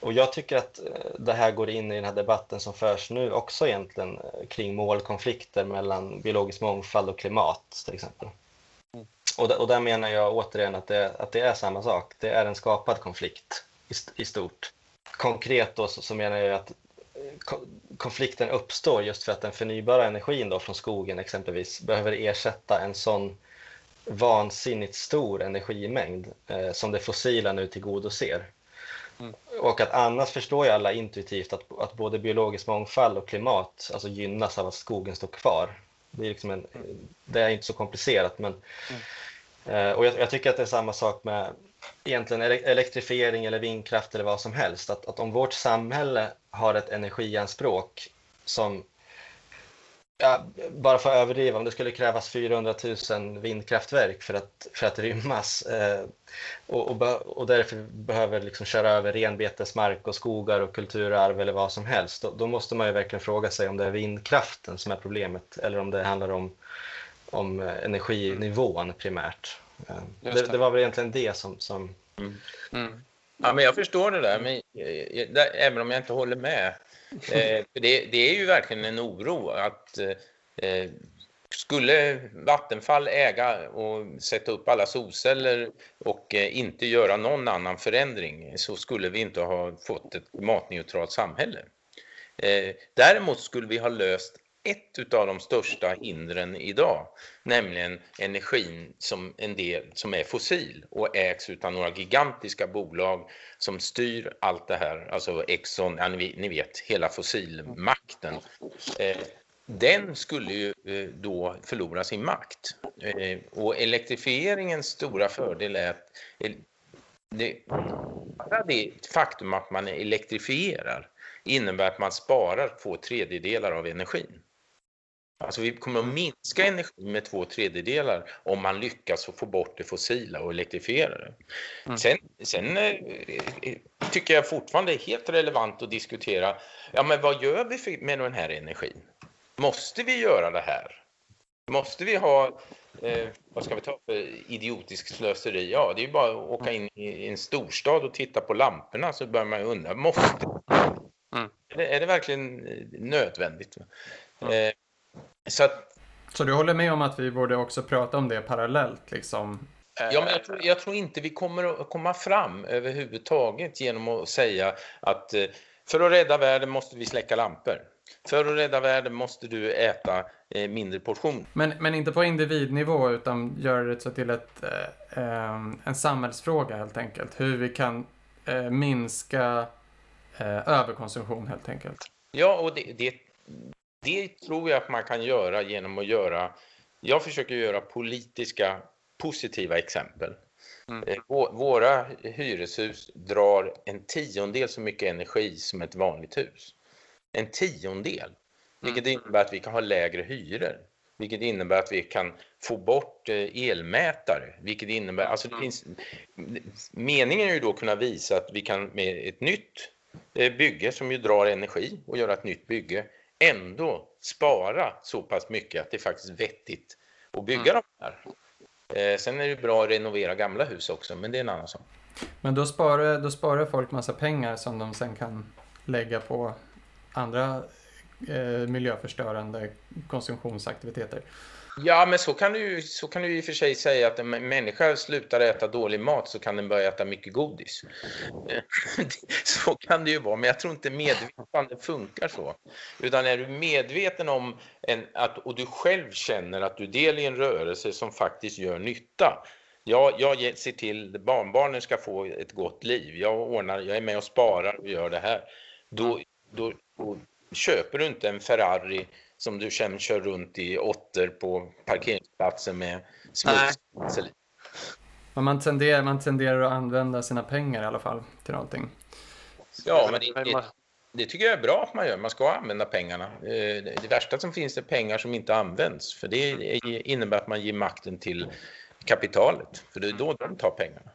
Och jag tycker att eh, det här går in i den här debatten som förs nu också egentligen eh, kring målkonflikter mellan biologisk mångfald och klimat till exempel. Mm. Och, och där menar jag återigen att det, att det är samma sak. Det är en skapad konflikt i, i stort. Konkret då så, så menar jag att eh, konflikten uppstår just för att den förnybara energin då från skogen exempelvis behöver ersätta en sån vansinnigt stor energimängd eh, som det fossila nu tillgodoser. Mm. Och att annars förstår ju alla intuitivt att, att både biologisk mångfald och klimat alltså gynnas av att skogen står kvar. Det är, liksom en, det är inte så komplicerat men mm. Eh, och jag, jag, tycker att det är samma sak med egentligen elektrifiering eller vindkraft eller vad som helst. Att, att om vårt samhälle har ett energianspråk som Ja, bara för att överdriva, om det skulle krävas 400 000 vindkraftverk för att, för att rymmas eh, och, och, och, därför behöver liksom köra över renbetesmark och skogar och kulturarv eller vad som helst, då, då, måste man ju verkligen fråga sig om det är vindkraften som är problemet eller om det handlar om, om energinivån primärt. Eh, det, det, var väl egentligen det som... som... Mm. Mm. Ja, men jag förstår det där, men, eh, även om jag inte håller med Eh, det, det, är ju verkligen en oro att eh, skulle Vattenfall äga och sätta upp alla solceller och eh, inte göra någon annan förändring så skulle vi inte ha fått ett klimatneutralt samhälle. Eh, däremot skulle vi ha löst ett av de största hindren idag, nämligen energin som en del som är fossil och ägs av några gigantiska bolag som styr allt det här, alltså Exxon, ja, ni, vet, hela fossilmakten. Eh, den skulle ju eh, då förlora sin makt. Eh, och elektrifieringens stora fördel är att eh, det, det faktum att man elektrifierar innebär att man sparar två tredjedelar av energin. Alltså vi kommer att minska energin med två tredjedelar om man lyckas få bort det fossila och elektrifiera det. Mm. Sen, sen eh, tycker jag fortfarande det är helt relevant att diskutera, ja men vad gör vi med den här energin? Måste vi göra det här? Måste vi ha, eh, vad ska vi ta för idiotisk slöseri? Ja, det är ju bara att åka in i en storstad och titta på lamporna så börjar man ju undra, måste mm. är, det, är det verkligen nödvändigt? Mm. Eh, så, att, så du håller med om att vi borde också prata om det parallellt? Liksom? Ja, men jag tror, jag tror, inte vi kommer att komma fram överhuvudtaget genom att säga att eh, för att rädda världen måste vi släcka lampor. För att rädda världen måste du äta eh, mindre portion. Men, men inte på individnivå utan göra det så till ett, eh, eh, en samhällsfråga helt enkelt. Hur vi kan eh, minska eh, överkonsumtion helt enkelt. Ja, och det, det, det tror jag att man kan göra genom att göra, jag försöker göra politiska positiva exempel. Mm. Eh, våra hyreshus drar en tiondel så mycket energi som ett vanligt hus. En tiondel. Vilket mm. innebär att vi kan ha lägre hyror. Vilket innebär att vi kan få bort eh, elmätare. Vilket innebär, alltså det mm. finns, meningen är ju då att kunna visa att vi kan med ett nytt eh, bygge som ju drar energi och göra ett nytt bygge ändå spara så pass mycket att det är faktiskt vettigt att bygga mm. de här. Eh, sen är det bra att renovera gamla hus också, men det är en annan sak. Men då sparar, då sparar folk massa pengar som de sen kan lägga på andra eh, miljöförstörande konsumtionsaktiviteter. Ja, men så kan, du, så kan du i och för sig säga att en människa slutar äta dålig mat så kan den börja äta mycket godis. så kan det ju vara, men jag tror inte medvetande funkar så. Utan är du medveten om en, att, och du själv känner att du del i en rörelse som faktiskt gör nytta. Jag, jag ser till att barnbarnen ska få ett gott liv. Jag, ordnar, jag är med och sparar och gör det här. Då, då, då köper du inte en Ferrari som du sen kör runt i åttor på parkeringsplatsen med smuts. Men man tenderar, man tenderar att använda sina pengar i alla fall till någonting. Ja, men det, det, det, tycker jag är bra att man gör. Man ska använda pengarna. Eh, det värsta som finns är pengar som inte används. För det innebär att man ger makten till kapitalet. För det är då de tar pengarna.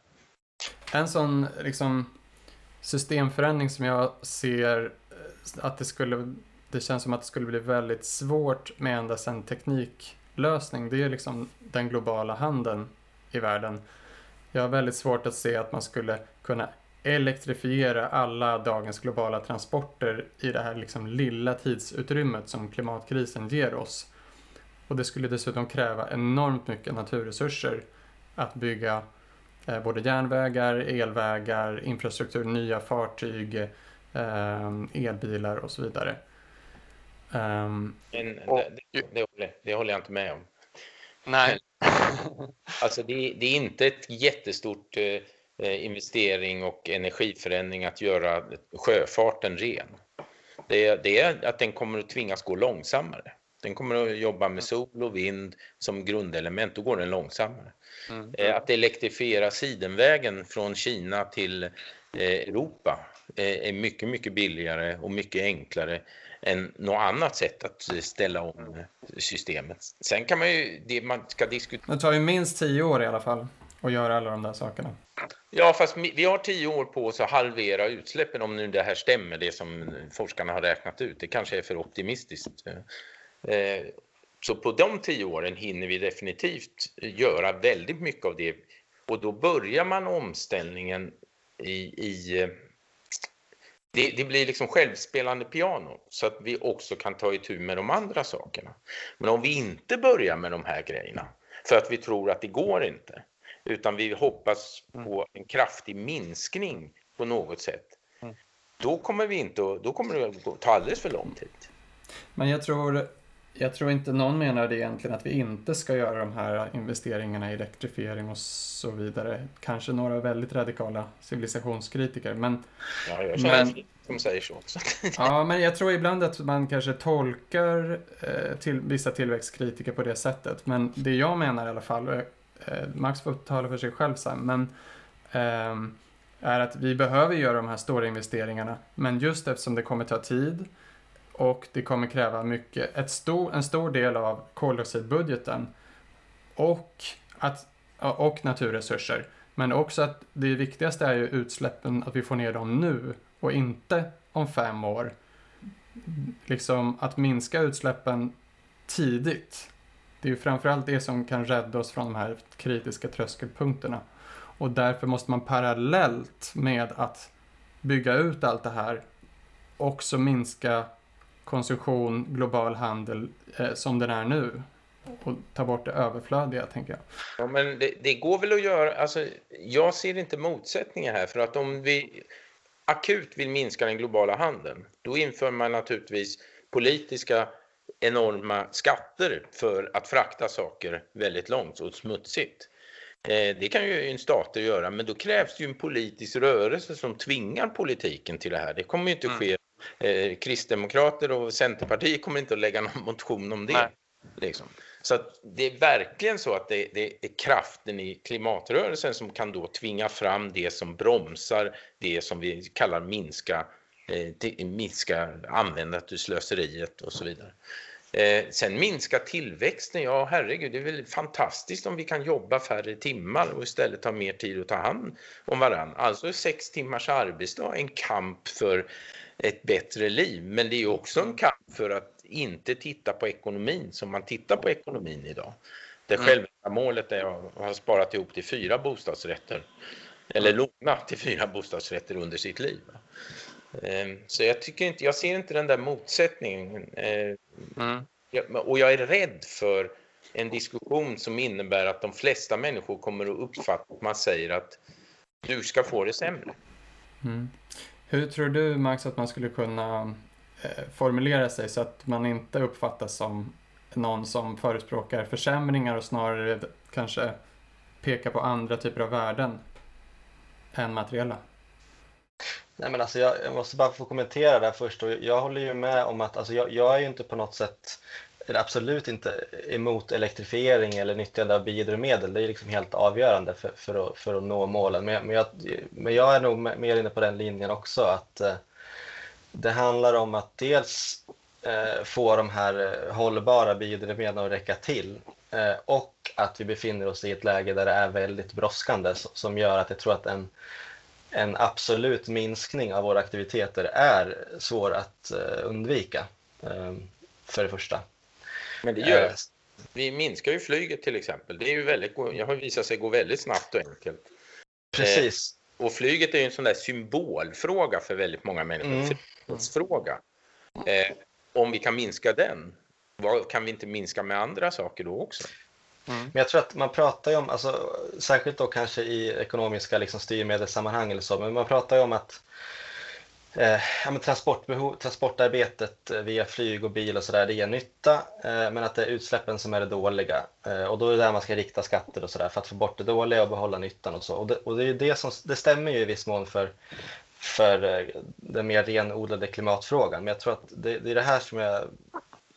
En sån liksom, systemförändring som jag ser eh, att det skulle det känns som att det skulle bli väldigt svårt med endast en tekniklösning. Det är liksom den globala handeln i världen. Jag har väldigt svårt att se att man skulle kunna elektrifiera alla dagens globala transporter i det här liksom lilla tidsutrymmet som klimatkrisen ger oss. Och det skulle dessutom kräva enormt mycket naturresurser att bygga eh, både järnvägar, elvägar, infrastruktur, nya fartyg, eh, elbilar och så vidare. Um, Men, och, det, det, håller, det, håller, jag inte med om. Nej. alltså det, det, är inte ett jättestort eh, investering och energiförändring att göra sjöfarten ren. Det, det är att den kommer att tvingas gå långsammare. Den kommer att jobba med sol och vind som grundelement, då går den långsammare. Mm. Eh, att elektrifiera sidenvägen från Kina till eh, Europa eh, är mycket, mycket billigare och mycket enklare än något annat sätt att ställa om systemet. Sen kan man ju, det man ska diskutera... Det tar ju minst tio år i alla fall att göra alla de där sakerna. Ja, fast vi har tio år på oss att halvera utsläppen om nu det här stämmer, det som forskarna har räknat ut. Det kanske är för optimistiskt. Så på de tio åren hinner vi definitivt göra väldigt mycket av det och då börjar man omställningen i, i det, det, blir liksom självspelande piano så att vi också kan ta itu med de andra sakerna. Men om vi inte börjar med de här grejerna för att vi tror att det går inte utan vi hoppas på en kraftig minskning på något sätt. Då kommer, vi inte, då kommer det att ta alldeles för lång tid. Men jag tror jag tror inte någon menar det egentligen att vi inte ska göra de här investeringarna i elektrifiering och så vidare. Kanske några väldigt radikala civilisationskritiker. Men, ja, jag känner men, som säger så också. ja, men jag tror ibland att man kanske tolkar eh, till, vissa tillväxtkritiker på det sättet. Men det jag menar i alla fall, eh, Max får tala för sig själv sen, men eh, är att vi behöver göra de här stora investeringarna. Men just eftersom det kommer ta tid och det kommer kräva mycket, ett stor, en stor del av koldioxidbudgeten och, att, och naturresurser. Men också att det viktigaste är ju utsläppen, att vi får ner dem nu och inte om fem år. Liksom att minska utsläppen tidigt. Det är ju framförallt det som kan rädda oss från de här kritiska tröskelpunkterna. Och därför måste man parallellt med att bygga ut allt det här också minska konsumtion, global handel eh, som den är nu och ta bort det överflödiga, tänker jag. Ja, men det, det, går väl att göra, alltså, jag ser inte motsättningar här, för att om vi akut vill minska den globala handeln, då inför man naturligtvis politiska enorma skatter för att frakta saker väldigt långt och smutsigt. Eh, det kan ju en stater göra, men då krävs det ju en politisk rörelse som tvingar politiken till det här. Det kommer ju inte mm. ske eh, Kristdemokrater och Centerpartiet kommer inte att lägga någon motion om det. Liksom. Så det är verkligen så att det, det, är kraften i klimatrörelsen som kan då tvinga fram det som bromsar det som vi kallar minska, eh, minska användandet ur slöseriet och så vidare. Eh, sen minska tillväxten, ja herregud, det är väl fantastiskt om vi kan jobba färre timmar och istället ha mer tid att ta hand om varandra. Alltså sex timmars arbetsdag, en kamp för ett bättre liv. Men det är också en kamp för att inte titta på ekonomin som man tittar på ekonomin idag. Det mm. självändamålet är att ha sparat ihop till fyra bostadsrätter eller mm. lånat till fyra bostadsrätter under sitt liv. Ehm, så jag, tycker inte, jag ser inte den där motsättningen. Ehm, mm. Och jag är rädd för en diskussion som innebär att de flesta människor kommer att uppfatta att man säger att du ska få det sämre. Mm. Hur tror du Max att man skulle kunna eh, formulera sig så att man inte uppfattas som någon som förespråkar försämringar och snarare kanske pekar på andra typer av värden än materiella? Nej, men alltså jag, jag måste bara få kommentera det här först. Och jag håller ju med om att alltså jag, jag är ju inte på något sätt absolut inte emot elektrifiering eller nyttjande av biodrivmedel. Det är liksom helt avgörande för, för, att, för att nå målen. Men, men, jag, men jag är nog mer inne på den linjen också. att eh, Det handlar om att dels eh, få de här eh, hållbara biodrivmedlen att räcka till och att vi befinner oss i ett läge där det är väldigt brådskande som gör att jag tror att en, en absolut minskning av våra aktiviteter är svår att eh, undvika. Eh, för det första. Men det gör Vi minskar ju flyget till exempel. Det är ju väldigt, jag har visat sig gå väldigt snabbt och enkelt. Precis. Eh, och flyget är ju en sån där symbolfråga för väldigt många människor. Mm. Frihetsfråga. Eh, om vi kan minska den, vad kan vi inte minska med andra saker då också? Mm. Men jag tror att man pratar ju om, alltså, särskilt då kanske i ekonomiska liksom, styrmedelssammanhang eller så, men man pratar ju om att eh, ja, transportbehov, transportarbetet eh, via flyg och bil och sådär, det ger nytta, eh, men att det är utsläppen som är det dåliga. Eh, och då är det där man ska rikta skatter och sådär för att få bort det dåliga och behålla nyttan och så. Och det, och det, är det, som, det stämmer ju i viss mån för, för eh, den mer renodlade klimatfrågan. Men jag tror att det, det är det här som jag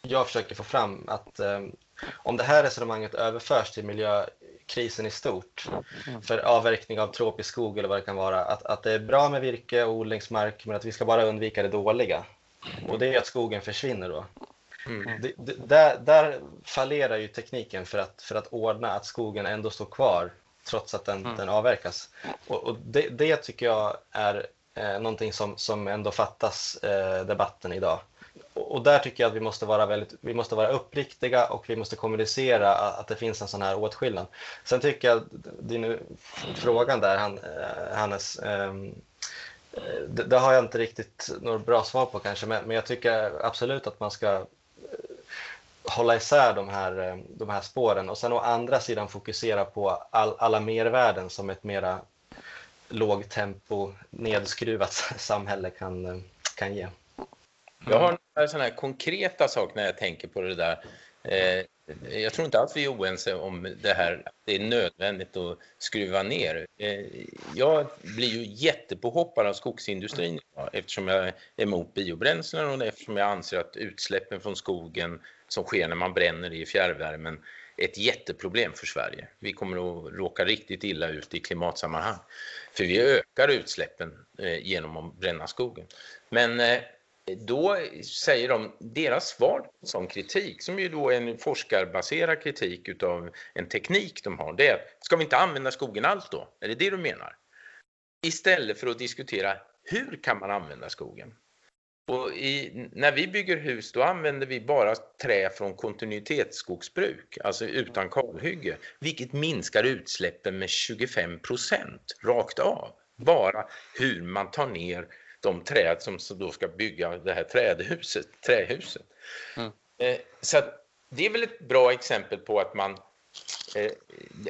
jag försöker få fram att eh, om det här resonemanget överförs till miljökrisen i stort, mm. för avverkning av tropisk skog eller vad det kan vara, att, att det är bra med virke och odlingsmark men att vi ska bara undvika det dåliga. Och det är att skogen försvinner då. Mm. Det, det, där, där fallerar ju tekniken för att, för att ordna att skogen ändå står kvar trots att den, mm. den avverkas. Och, och det, det, tycker jag är eh, någonting som, som ändå fattas eh, debatten idag. Och, där tycker jag att vi måste, vara väldigt, vi måste vara uppriktiga och vi måste kommunicera att det finns en sån här åtskillnad. Sen tycker jag, din frågan där eh, Hannes, ehm, det, det, har jag inte riktigt något bra svar på kanske, men, jag tycker absolut att man ska eh, hålla isär de här, ehm, de här spåren och sen å andra sidan fokusera på all, alla mervärden som ett mera lågtempo, nedskruvat samhälle kan, eh, kan ge. Jag har några sådana här konkreta saker när jag tänker på det där. Eh, jag tror inte alls vi är oense om det här, att det är nödvändigt att skruva ner. Eh, jag blir ju jättepåhoppad av skogsindustrin eftersom jag är emot biobränslen och eftersom jag anser att utsläppen från skogen som sker när man bränner i fjärrvärmen är ett jätteproblem för Sverige. Vi kommer att råka riktigt illa ut i klimatsammanhang. För vi ökar utsläppen eh, genom att bränna skogen. Men då säger de, deras svar som kritik, som ju då är en forskarbaserad kritik utav en teknik de har, det är att ska vi inte använda skogen alls då? Är det det du menar? Istället för att diskutera hur kan man använda skogen? Och i, när vi bygger hus då använder vi bara trä från kontinuitetsskogsbruk, alltså utan kalhygge, vilket minskar utsläppen med 25 procent rakt av. Bara hur man tar ner de träd som då ska bygga det här trädhuset, trähuset. Mm. Eh, så det är väl ett bra exempel på att man Eh,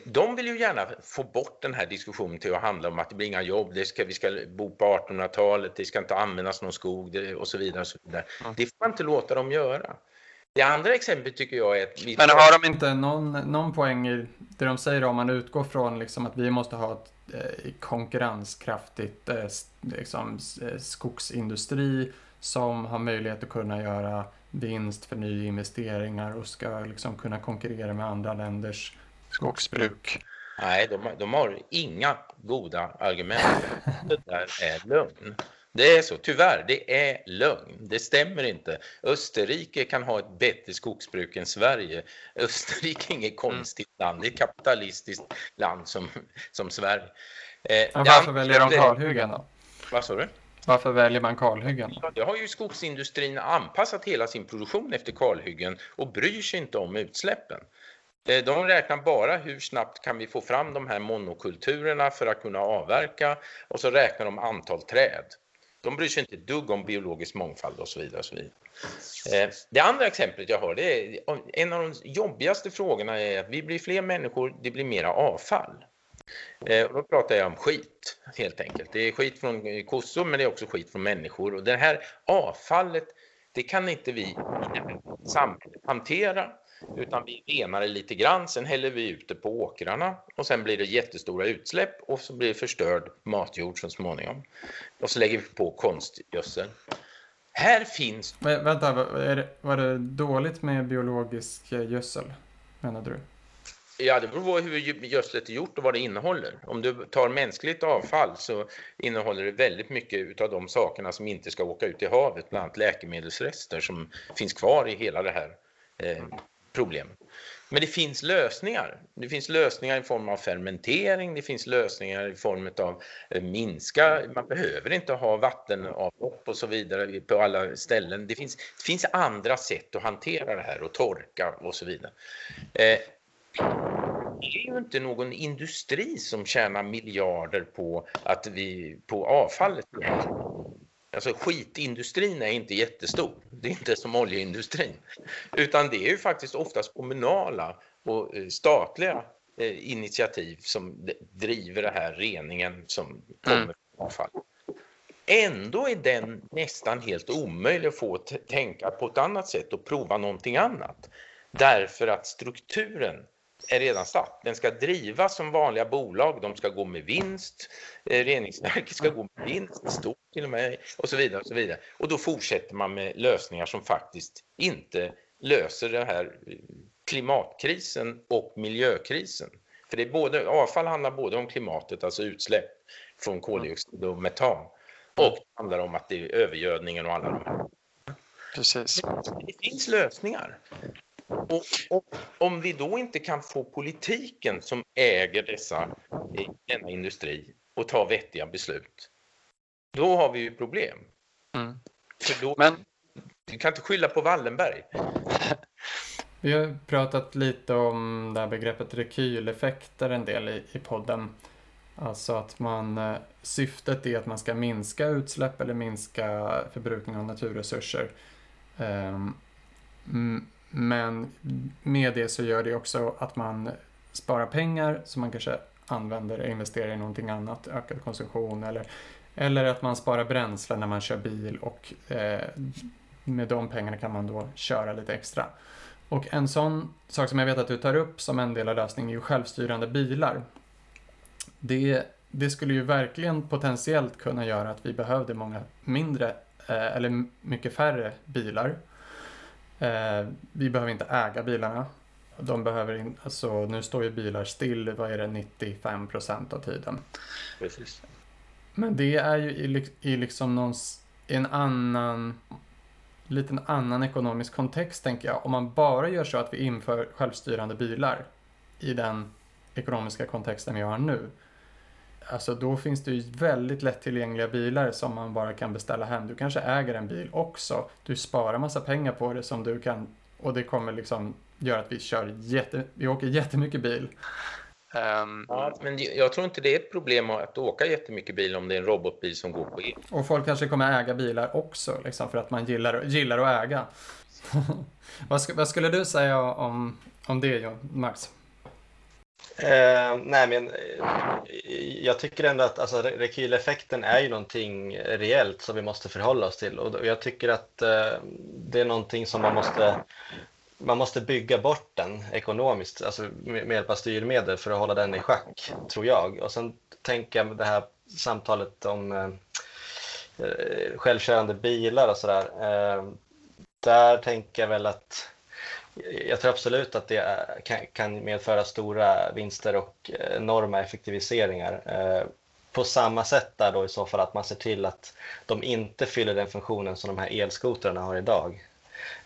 de vill ju gärna få bort den här diskussionen till att handla om att det blir inga jobb, det ska, vi ska bo på 1800-talet, det ska inte användas någon skog och så vidare. Och så vidare. Mm. Det får man inte låta dem göra. Det andra exemplet tycker jag är att... Vi Men har de inte någon, någon poäng i det de säger om man utgår från liksom att vi måste ha ett Eh, konkurrenskraftigt eh, liksom, eh, skogsindustri som har möjlighet att kunna göra vinst för nyinvesteringar och ska liksom kunna konkurrera med andra länders skogsbruk. Nej, de, de har inga goda argument. Det där är lögn. Det är så, tyvärr, det är lögn. Det stämmer inte. Österrike kan ha ett bättre skogsbruk än Sverige. Österrike är inget konstigt land, det är ett kapitalistiskt land som, som Sverige. Eh, varför väljer de kalhyggen då? Vad sa du? Varför väljer man kalhyggen? Ja, det har ju skogsindustrin anpassat hela sin produktion efter kalhyggen och bryr sig inte om utsläppen. Eh, de räknar bara hur snabbt kan vi få fram de här monokulturerna för att kunna avverka och så räknar de antal träd. De bryr sig inte ett dugg om biologisk mångfald och så vidare. Och så vidare. Eh, det andra exemplet jag har, det är en av de jobbigaste frågorna är att vi blir fler människor, det blir mera avfall. Eh, och då pratar jag om skit helt enkelt. Det är skit från kossor men det är också skit från människor. Och det här avfallet, det kan inte vi i samhället hantera utan vi renar det lite grann, sen häller vi ut det på åkrarna och sen blir det jättestora utsläpp och så blir det förstörd matjord så småningom. Och så lägger vi på konstgödsel. Här finns... Men, vänta, var det, var det dåligt med biologisk gödsel, menade du? Ja, det beror på hur gödslet är gjort och vad det innehåller. Om du tar mänskligt avfall så innehåller det väldigt mycket av de sakerna som inte ska åka ut i havet, bland annat läkemedelsrester som finns kvar i hela det här eh, problem. Men det finns lösningar. Det finns lösningar i form av fermentering, det finns lösningar i form av eh, minska, man behöver inte ha vattenavlopp och så vidare på alla ställen. Det finns, det finns andra sätt att hantera det här och torka och så vidare. Eh, det är ju inte någon industri som tjänar miljarder på, att vi, på avfallet. Alltså skitindustrin är inte jättestor. Det är inte som oljeindustrin. Utan det är ju faktiskt oftast kommunala och eh, statliga eh, initiativ som driver det här reningen som kommer mm. från avfall. Ändå är den nästan helt omöjlig att få tänka på ett annat sätt och prova någonting annat. Därför att strukturen är redan satt. Den ska drivas som vanliga bolag, de ska gå med vinst, eh, reningsverket ska gå med vinst, stort till och med, och så vidare. Och så vidare. Och då fortsätter man med lösningar som faktiskt inte löser det här klimatkrisen och miljökrisen. För det är både, avfall handlar både om klimatet, alltså utsläpp från koldioxid och metan, och det handlar om att det är övergödningen och alla de här. Precis. Det finns lösningar. Och, och, om vi då inte kan få politiken som äger dessa, denna industri och ta vettiga beslut, då har vi ju problem. Mm. Då, Men du kan inte skylla på Wallenberg. Vi har pratat lite om det här begreppet rekyleffekter en del i, i podden. Alltså att man, eh, syftet är att man ska minska utsläpp eller minska förbrukning av naturresurser. Ehm, m- men med det så gör det också att man sparar pengar som man kanske använder och investerar i någonting annat, ökad konsumtion eller, eller att man sparar bränsle när man kör bil och eh, med de pengarna kan man då köra lite extra. Och en sån sak som jag vet att du tar upp som en del av lösningen är ju självstyrande bilar. Det, det skulle ju verkligen potentiellt kunna göra att vi behövde många mindre eh, eller mycket färre bilar. Eh, vi behöver inte äga bilarna. De behöver in, alltså, nu står ju bilar still, vad är det, 95 procent av tiden. Precis. Men det är ju i, i liksom någon, en annan, liten annan ekonomisk kontext tänker jag. Om man bara gör så att vi inför självstyrande bilar i den ekonomiska kontexten vi har nu. Alltså då finns det ju väldigt lättillgängliga bilar som man bara kan beställa hem. Du kanske äger en bil också. Du sparar massa pengar på det som du kan och det kommer liksom göra att vi kör jätte, vi åker jättemycket bil. ehm, Ja, men jag tror inte det är ett problem att åka jättemycket bil om det är en robotbil som går på el. Och folk kanske kommer äga bilar också, liksom, för att man gillar, gillar att äga. vad, sk- vad skulle du säga om, om det, Max? Eh, nej, men eh, jag tycker ändå att alltså, rekyleffekten är ju någonting reellt som vi måste förhålla oss till och och jag tycker att eh, det är någonting som man måste man måste bygga bort den ekonomiskt, alltså med med hjälp av styrmedel för att hålla den i schack, tror jag. Och sen tänker jag med det här samtalet om eh, eh självkörande bilar och sådär. Eh, där tänker jag väl att jag tror absolut att det är- kan, medföra stora vinster och eh, enorma effektiviseringar. Eh, På samma sätt där då i så fall att man ser till att de inte fyller den funktionen som de här elskotrarna har idag.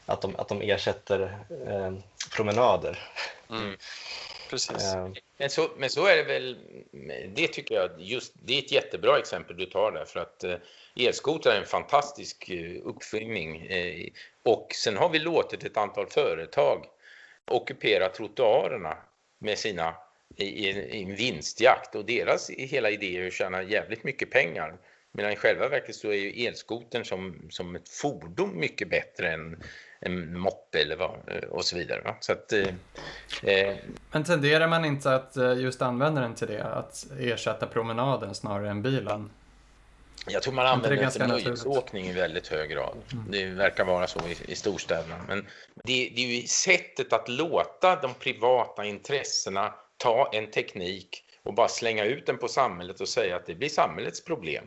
Att de, att de ersätter eh, promenader. mm. Precis. Eh, Men så, men så är det väl, det tycker jag, just, det är ett jättebra exempel du tar där för att eh, elskotrar är en fantastisk eh, uppfinning eh, och sen har vi låtit ett antal företag ockupera trottoarerna med sina i, en, i en vinstjakt och deras hela idé är att tjäna jävligt mycket pengar. Medan i själva verket så är ju elskotern som, som ett fordon mycket bättre än en moppe eller vad, eh, och så vidare. Va? Så att, eh, Men tenderar man inte att just använda den till det? Att ersätta promenaden snarare än bilen? Jag tror man använder det den för nöjesåkning i väldigt hög grad. Det verkar vara så i, i storstäderna. Men det, det är ju sättet att låta de privata intressena ta en teknik och bara slänga ut den på samhället och säga att det blir samhällets problem.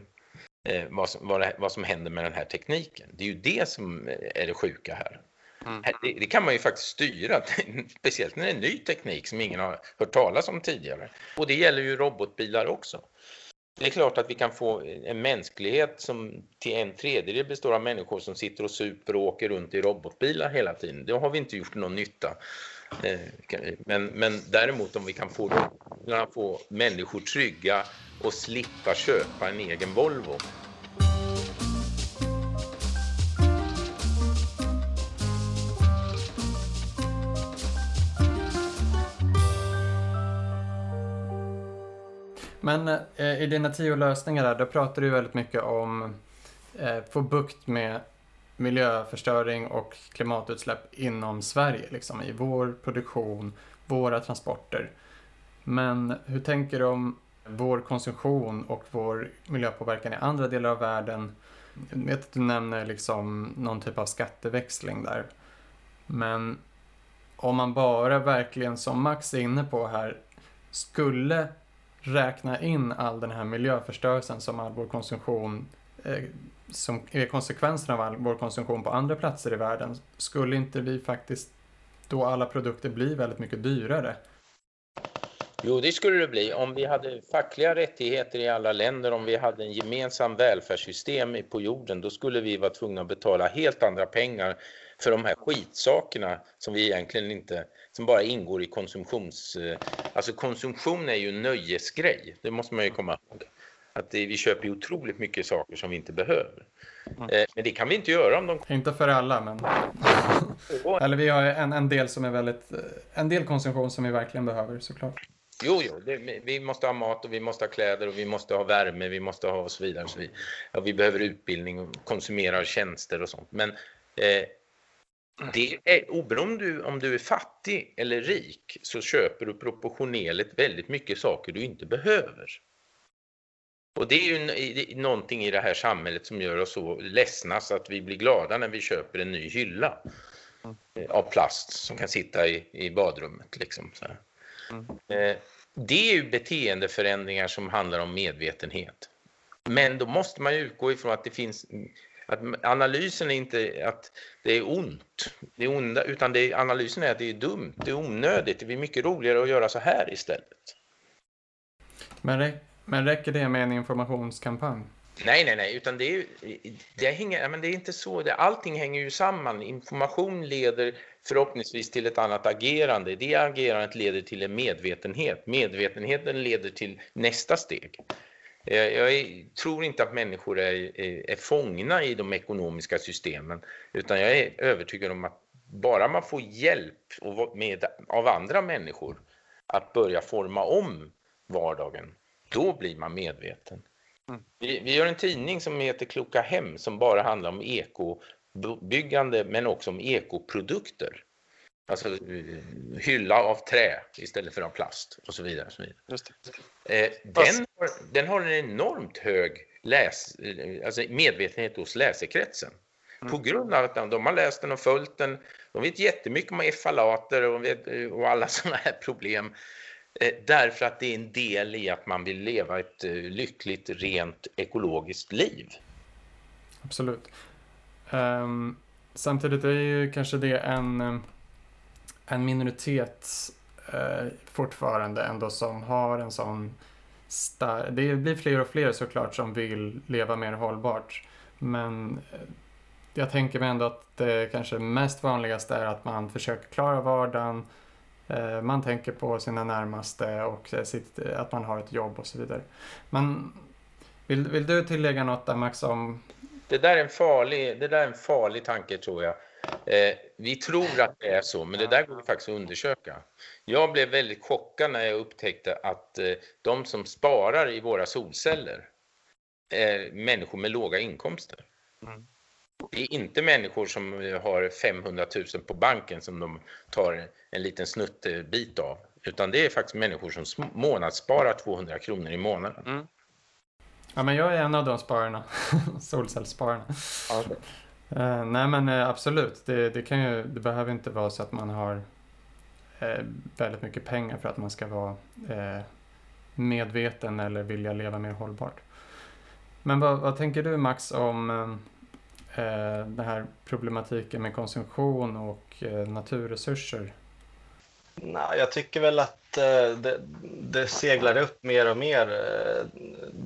Eh, vad, som, vad, det, vad som händer med den här tekniken. Det är ju det som är det sjuka här. Mm. Det, det kan man ju faktiskt styra, speciellt när det är ny teknik som ingen har hört talas om tidigare. Och det gäller ju robotbilar också. Det är klart att vi kan få en mänsklighet som till en tredjedel består av människor som sitter och super och åker runt i robotbilar hela tiden. Då har vi inte gjort någon nytta. Eh, men, men däremot om vi kan få, få människor trygga och slippa köpa en egen Volvo. Men eh, i dina tio lösningar där, då pratar du väldigt mycket om eh, få bukt med miljöförstöring och klimatutsläpp inom Sverige, liksom i vår produktion, våra transporter. Men hur tänker du om vår konsumtion och vår miljöpåverkan i andra delar av världen? Jag vet att du nämner liksom någon typ av skatteväxling där. Men om man bara verkligen, som Max är inne på här, skulle räkna in all den här miljöförstörelsen som all vår konsumtion eh, som är konsekvensen av all vår konsumtion på andra platser i världen, skulle inte vi faktiskt då alla produkter bli väldigt mycket dyrare? Jo, det skulle det bli. Om vi hade fackliga rättigheter i alla länder, om vi hade en gemensam välfärdssystem på jorden, då skulle vi vara tvungna att betala helt andra pengar för de här skitsakerna som vi egentligen inte, som bara ingår i konsumtions... Alltså konsumtion är ju en nöjesgrej, det måste man ju komma ihåg. Att det, vi köper ju otroligt mycket saker som vi inte behöver. Mm. Eh, men det kan vi inte göra om de... Inte för alla, men... Eller vi har en, en del som är väldigt... En del konsumtion som vi verkligen behöver, såklart. Jo, jo, det, vi måste ha mat och vi måste ha kläder och vi måste ha värme, vi måste ha och så vidare. Och så vidare. Och vi behöver utbildning och konsumera tjänster och sånt. Men eh, det är, oberoende om du är fattig eller rik så köper du proportionerligt väldigt mycket saker du inte behöver. Och det är ju någonting i det här samhället som gör oss så ledsna så att vi blir glada när vi köper en ny hylla mm. av plast som kan sitta i, i badrummet. Liksom, så mm. Eh, det är ju beteendeförändringar som handlar om medvetenhet. Men då måste man utgå ifrån att det finns att analysen är inte att det är ont, det är onda, utan det är, analysen är att det är dumt, det är onödigt, det blir mycket roligare att göra så här istället. Men men räcker det med en informationskampanj? Nej, nej, nej, utan det är, det hänger, men det är inte så. Det, allting hänger ju samman. Information leder förhoppningsvis till ett annat agerande. Det agerandet leder till en medvetenhet. Medvetenheten leder till nästa steg. Eh, jag är, tror inte att människor är, är, är fångna i de ekonomiska systemen, utan jag är övertygad om att bara man får hjälp med, av andra människor att börja forma om vardagen, då blir man medveten. Mm. Vi, vi gör en tidning som heter Kloka Hem som bara handlar om ekobyggande men också om ekoprodukter. Alltså eh, hylla av trä istället för av plast och så vidare. Och så vidare. Eh, den, har, den har en enormt hög läs, eh, alltså medvetenhet hos läsekretsen. Mm. På grund av att de, de har läst den och följt den. De vet jättemycket om effalater och, vet, och alla sådana här problem. Eh, därför att det är en del i att man vill leva ett eh, lyckligt, rent, ekologiskt liv. Absolut. Um, samtidigt är ju kanske det en, eh, en minoritet eh, fortfarande ändå som har en sån stark... Det blir fler och fler såklart som vill leva mer hållbart. Men eh, jag tänker mig ändå att det kanske mest vanligaste är att man försöker klara vardagen Eh, man tänker på sina närmaste och eh, sitt, eh, att man har ett jobb och så vidare. Men vill, vill du tillägga något där Max om... Det där är en farlig, det där är en farlig tanke tror jag. Eh, vi tror att det är så, men det där går faktiskt att undersöka. Jag blev väldigt chockad när jag upptäckte att eh, de som sparar i våra solceller är människor med låga inkomster. Mm. Det är inte människor som har 500 000 på banken som de tar en liten snuttbit av. Utan det är faktiskt människor som månadssparar 200 kronor i månaden. Mm. Ja, men jag är en av de spararna. Solcellsspararna. Okay. Uh, eh, nej, men uh, absolut. Det, det, kan ju, det behöver inte vara så att man har uh, väldigt mycket pengar för att man ska vara eh, medveten eller vilja leva mer hållbart. Men vad, vad tänker du Max om eh, den här problematiken med konsumtion och naturresurser? Nej, jag tycker väl att eh, det, det, seglar upp mer och mer eh,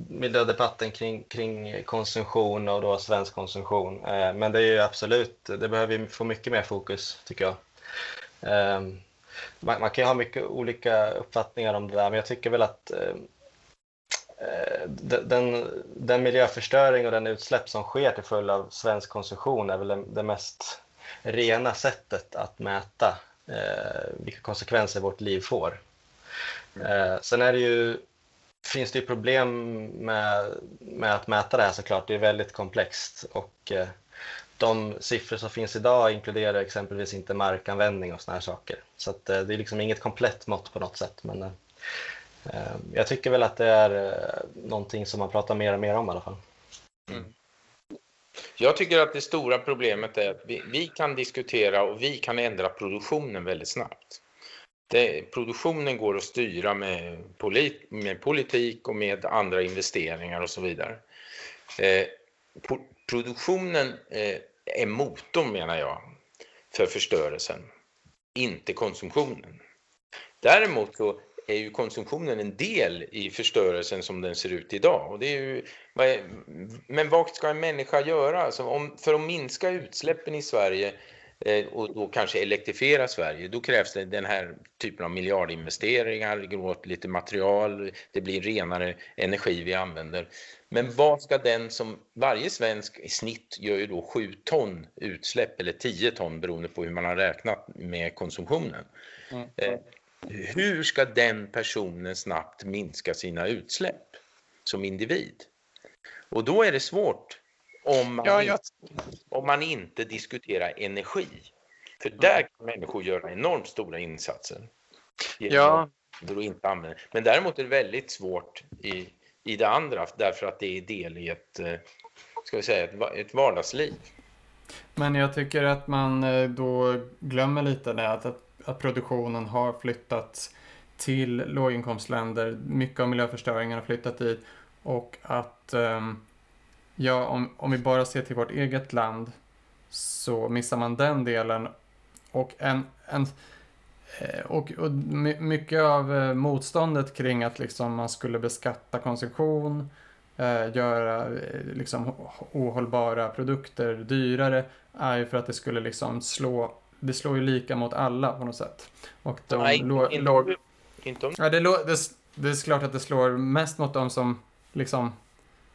miljödebatten kring, kring konsumtion och då svensk konsumtion. Eh, men det är ju absolut, det behöver få mycket mer fokus tycker jag. Eh, man, man, kan ju ha mycket olika uppfattningar om det där, men jag tycker väl att eh, eh den, den miljöförstöring och den utsläpp som sker till följd av svensk konsumtion är väl det mest rena sättet att mäta vilka konsekvenser vårt liv får. Eh, sen är det ju, finns det ju problem med, med att mäta det här såklart. Det är väldigt komplext och eh, de siffror som finns idag inkluderar exempelvis inte markanvändning och såna här saker. Så eh, det är liksom inget komplett mått på något sätt. Men, eh, Eh, jag tycker väl att det är eh, någonting som man pratar mer och mer om i alla fall. Mm. Jag tycker att det stora problemet är att vi, vi, kan diskutera och vi kan ändra produktionen väldigt snabbt. Det, produktionen går att styra med, polit, med politik och med andra investeringar och så vidare. Eh, produktionen eh, är motorn menar jag för förstörelsen, inte konsumtionen. Däremot så är ju konsumtionen en del i förstörelsen som den ser ut idag. Och det är ju, men vad ska en människa göra? Alltså om, för att minska utsläppen i Sverige eh, och då kanske elektrifiera Sverige, då krävs det den här typen av miljardinvesteringar, det går åt lite material, det blir renare energi vi använder. Men vad ska den som, varje svensk i snitt gör ju då 7 ton utsläpp eller 10 ton beroende på hur man har räknat med konsumtionen. Mm. Hur ska den personen snabbt minska sina utsläpp som individ? Och då är det svårt om man, ja, jag... om man inte diskuterar energi. För där kan människor göra enormt stora insatser. Ja. Inte använda. Men däremot är det väldigt svårt i, i det andra därför att det är del i ett, eh, ska vi säga, ett, ett vardagsliv. Men jag tycker att man eh, då glömmer lite det att, att produktionen har flyttat till låginkomstländer. Mycket av miljöförstöringen har flyttat dit. Och att, ehm, ja, om, om vi bara ser till vårt eget land så missar man den delen. Och, en, en, eh, och, och mycket av eh, motståndet kring att liksom man skulle beskatta konsumtion, eh, göra eh, liksom ohållbara produkter dyrare, är ju för att det skulle liksom slå det slår ju lika mot alla på något sätt. Och de Nej, låg, inte, låg, inte om... Ja, det, det, det är klart att det slår mest mot de som, liksom,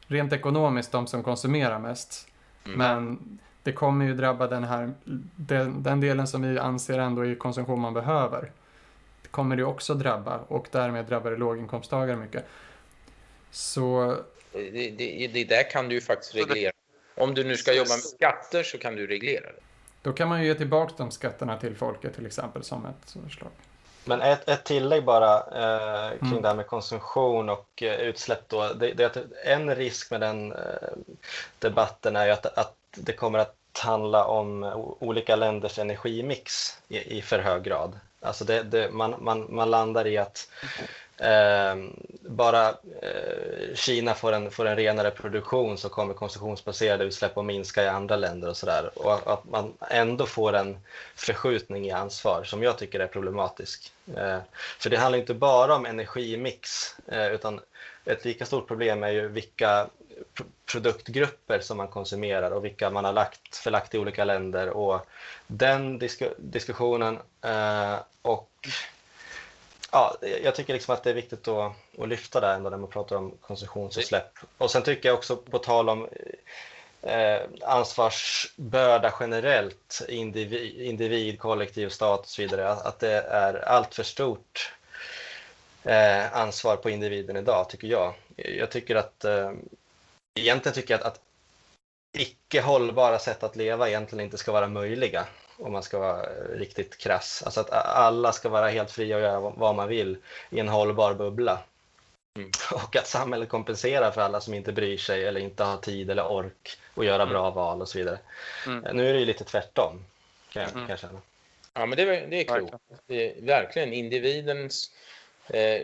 rent ekonomiskt, de som konsumerar mest. Mm. Men det kommer ju drabba den här, den, den, delen som vi anser ändå är konsumtion man behöver. Det kommer det också drabba och därmed drabbar det låginkomsttagare mycket. Så... Det, det, det där kan du ju faktiskt reglera. Om du nu ska jobba med skatter så kan du reglera det. Då kan man ju ge tillbaka de skatterna till folket till exempel som ett förslag. Men ett, ett tillägg bara eh, kring mm. det här med konsumtion och eh, utsläpp. Då. Det, det, en risk med den eh, debatten är ju att, att det kommer att handla om olika länders energimix i, i för hög grad. Alltså det, det, man, man, man landar i att Ehm, bara eh, Kina får en, får en renare produktion så kommer konsumtionsbaserade utsläpp att minska i andra länder och sådär. Och att man ändå får en förskjutning i ansvar som jag tycker är problematisk. Eh, för det handlar inte bara om energimix eh, utan ett lika stort problem är ju vilka produktgrupper som man konsumerar och vilka man har lagt, förlagt i olika länder. Och den disku, diskussionen eh, och ja, jag tycker liksom att det är viktigt att, att lyfta det ändå när man pratar om konsumtionsutsläpp. Och sen tycker jag också på tal om eh, ansvarsbörda generellt, individ, individ, kollektiv, stat och så vidare, att, att det är allt för stort eh, ansvar på individen idag, tycker jag. Jag tycker att eh, egentligen tycker jag att, att icke hållbara sätt att leva egentligen inte ska vara möjliga om man ska vara riktigt krass. Alltså att alla ska vara helt fria att göra vad man vill i en hållbar bubbla. Mm. Och att samhället kompenserar för alla som inte bryr sig eller inte har tid eller ork att göra mm. bra val och så vidare. Mm. Nu är det ju lite tvärtom kan jag, mm. kan jag känna. Ja, men det, det är klokt. Det är verkligen individens eh,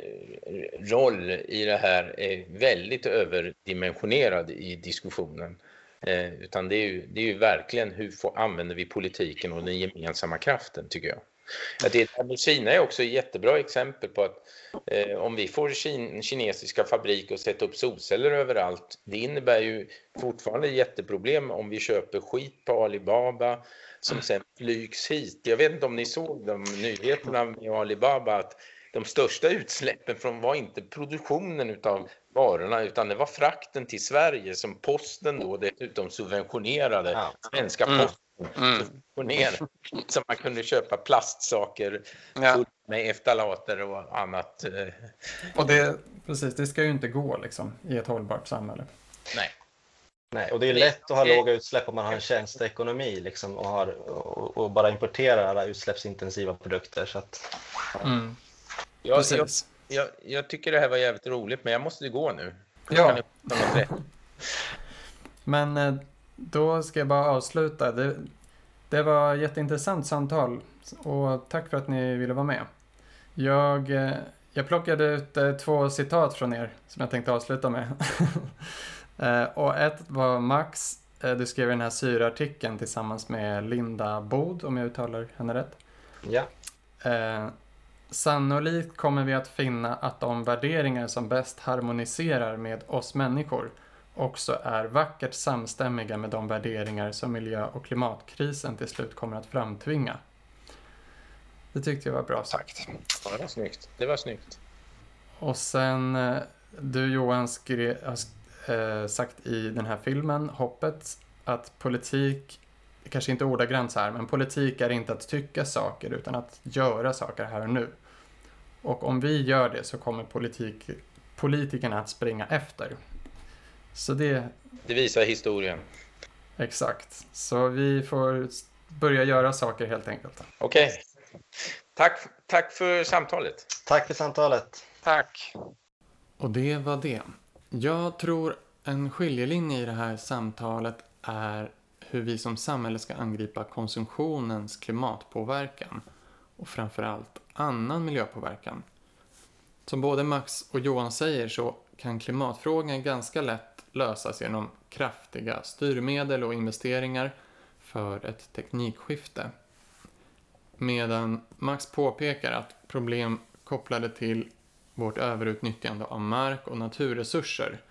roll i det här är väldigt överdimensionerad i diskussionen. Eh, utan det är, ju, det är ju verkligen hur får, använder vi politiken och den gemensamma kraften tycker jag. Att det med Kina är också ett jättebra exempel på att eh, om vi får kin kinesiska fabriker och sätta upp solceller överallt, det innebär ju fortfarande jätteproblem om vi köper skit på Alibaba som sen flygs hit. Jag vet inte om ni såg de nyheterna med Alibaba att de största utsläppen från var inte produktionen utav varorna utan det var frakten till Sverige som posten då dessutom subventionerade. Ja. Svenska mm. posten mm. subventionerade. Så man kunde köpa plastsaker ja. med eftalater och annat. Eh. Och det, precis, det ska ju inte gå liksom i ett hållbart samhälle. Nej. Nej, och det är lätt att ha låga utsläpp om man har en tjänsteekonomi liksom, och, har, och, och bara importerar alla utsläppsintensiva produkter. Så att, mm. Jag, jag, jag, jag, tycker det här var jävligt roligt, men jag måste gå nu. Ja. men eh, då ska jag bara avsluta. Det, det var jätteintressant samtal och tack för att ni ville vara med. Jag, eh, jag plockade ut eh, två citat från er som jag tänkte avsluta med. Och ett var Max, du skrev den här syreartikeln tillsammans med Linda Bod, om jag uttalar henne rätt. Ja. Sannolikt kommer vi att finna att de värderingar som bäst harmoniserar med oss människor också är vackert samstämmiga med de värderingar som miljö och klimatkrisen till slut kommer att framtvinga. Det tyckte jag var bra sagt. Ja, det var snyggt. Det var snyggt. Och sen, eh, du Johan skrev, har eh, sagt i den här filmen, Hoppet, att politik, kanske inte ordagrant så här, men politik är inte att tycka saker utan att göra saker här och nu. Och om vi gör det så kommer politik, politikerna att springa efter. Så det, Det visar historien. exakt. Så vi får börja göra saker helt enkelt. Okej. Tack, tack för samtalet. Tack för samtalet. Tack. Och det var det. Jag tror en skiljelinje i det här samtalet är hur vi som samhälle ska angripa konsumtionens klimatpåverkan och framförallt annan miljöpåverkan. Som både Max och Johan säger så kan klimatfrågan ganska lätt lösas genom kraftiga styrmedel och investeringar för ett teknikskifte. Medan Max påpekar att problem kopplade till vårt överutnyttjande av mark och naturresurser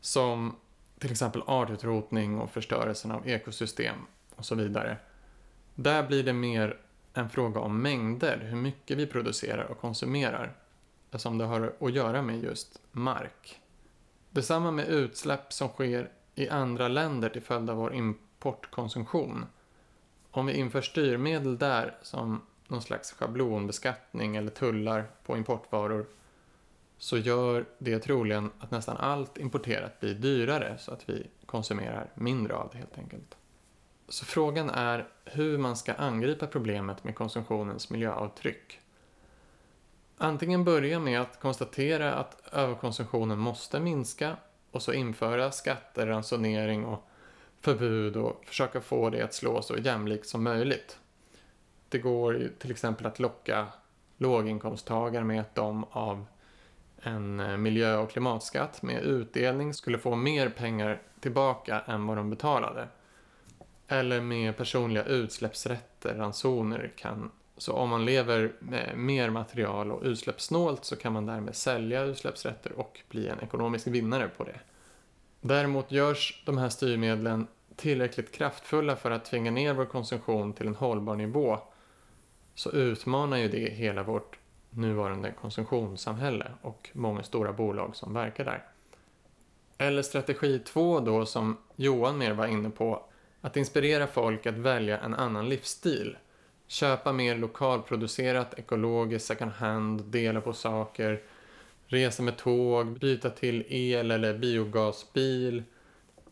som till exempel artutrotning och förstörelsen av ekosystem och så vidare. Där blir det mer en fråga om mängder, hur mycket vi producerar och konsumerar, som det har att göra med just mark. Detsamma med utsläpp som sker i andra länder till följd av vår importkonsumtion. Om vi inför styrmedel där som någon slags schablonbeskattning eller tullar på importvaror så gör det troligen att nästan allt importerat blir dyrare så att vi konsumerar mindre av det helt enkelt. Så frågan är hur man ska angripa problemet med konsumtionens miljöavtryck. Antingen börja med att konstatera att överkonsumtionen måste minska och så införa skatter, ransonering och förbud och försöka få det att slå så jämlikt som möjligt. Det går till exempel att locka låginkomsttagare med att de av en eh, miljö och klimatskatt med utdelning skulle få mer pengar tillbaka än vad de betalade. Eller med personliga utsläppsrätter, ransoner kan så om man lever med mer material och utsläppssnålt så kan man därmed sälja utsläppsrätter och bli en ekonomisk vinnare på det. Däremot görs de här styrmedlen tillräckligt kraftfulla för att tvinga ner vår konsumtion till en hållbar nivå så utmanar ju det hela vårt nuvarande konsumtionssamhälle och många stora bolag som verkar där. Eller strategi två då som Johan mer var inne på, att inspirera folk att välja en annan livsstil. Köpa mer lokalproducerat, ekologiskt, second hand, dela på saker, resa med tåg, byta till el eller biogasbil,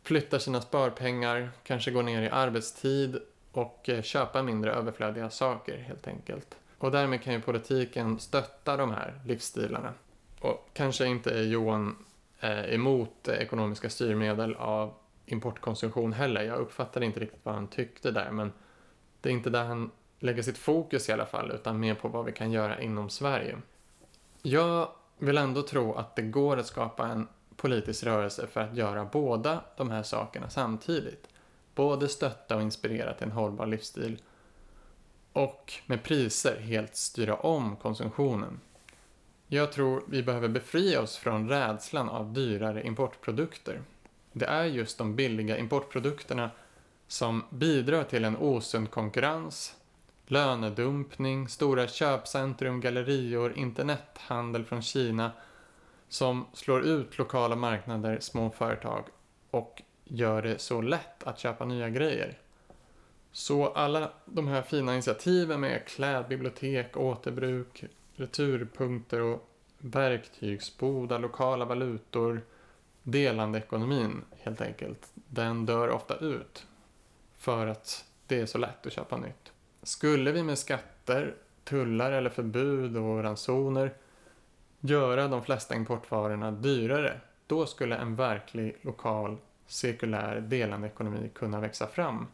flytta sina sparpengar, kanske gå ner i arbetstid och eh, köpa mindre överflödiga saker helt enkelt. Och därmed kan ju politiken stötta de här livsstilarna. Och kanske inte är Johan eh, emot ekonomiska styrmedel av importkonsumtion heller. Jag uppfattade inte riktigt vad han tyckte där, men det är inte där han lägger sitt fokus i alla fall, utan mer på vad vi kan göra inom Sverige. Jag vill ändå tro att det går att skapa en politisk rörelse för att göra båda de här sakerna samtidigt. Både stötta och inspirera till en hållbar livsstil och med priser helt styra om konsumtionen. Jag tror vi behöver befria oss från rädslan av dyrare importprodukter. Det är just de billiga importprodukterna som bidrar till en osund konkurrens, lönedumpning, stora köpcentrum, gallerior, internethandel från Kina som slår ut lokala marknader, små företag och gör det så lätt att köpa nya grejer. Så alla de här fina initiativen med klädbibliotek, återbruk, returpunkter och verktygsbodar, lokala valutor, delande ekonomin helt enkelt, den dör ofta ut för att det är så lätt att köpa nytt. Skulle vi med skatter, tullar eller förbud och ransoner göra de flesta importvarorna dyrare, då skulle en verklig lokal cirkulär delande ekonomi kunna växa fram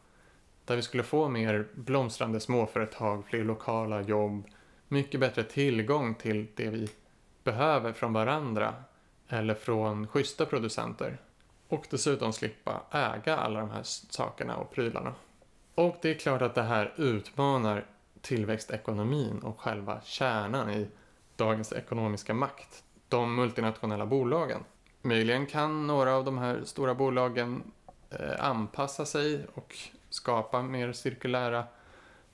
där vi skulle få mer blomstrande småföretag, fler lokala jobb, mycket bättre tillgång till det vi behöver från varandra eller från schyssta producenter. och dessutom slippa äga alla de här sakerna och prylarna. Och det är klart att det här utmanar tillväxtekonomin och själva kärnan i dagens ekonomiska makt. De multinationella bolagen. Möjligen kan några av de här stora bolagen eh, anpassa sig och skapa mer cirkulära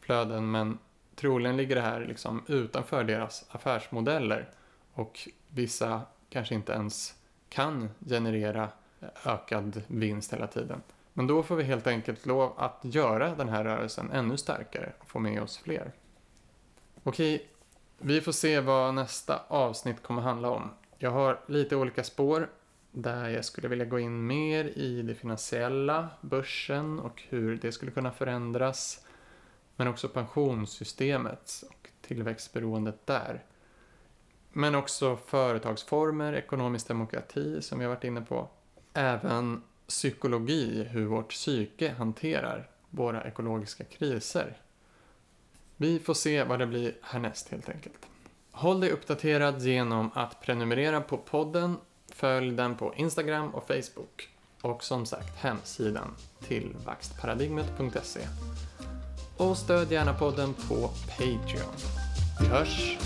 flöden men troligen ligger det här liksom utanför deras affärsmodeller och vissa kanske inte ens kan generera ökad vinst hela tiden. Men då får vi helt enkelt lov att göra den här rörelsen ännu starkare och få med oss fler. Okej, vi får se vad nästa avsnitt kommer handla om. Jag har lite olika spår där jag skulle vilja gå in mer i det finansiella, börsen och hur det skulle kunna förändras. Men också pensionssystemet och tillväxtberoendet där. Men också företagsformer, ekonomisk demokrati som vi har varit inne på. Även psykologi, hur vårt psyke hanterar våra ekologiska kriser. Vi får se vad det blir härnäst helt enkelt. Håll dig uppdaterad genom att prenumerera på podden, följ den på Instagram och Facebook och som sagt hemsidan tillväxtparadigmet.se. Och stöd gärna podden på Patreon. Vi hörs!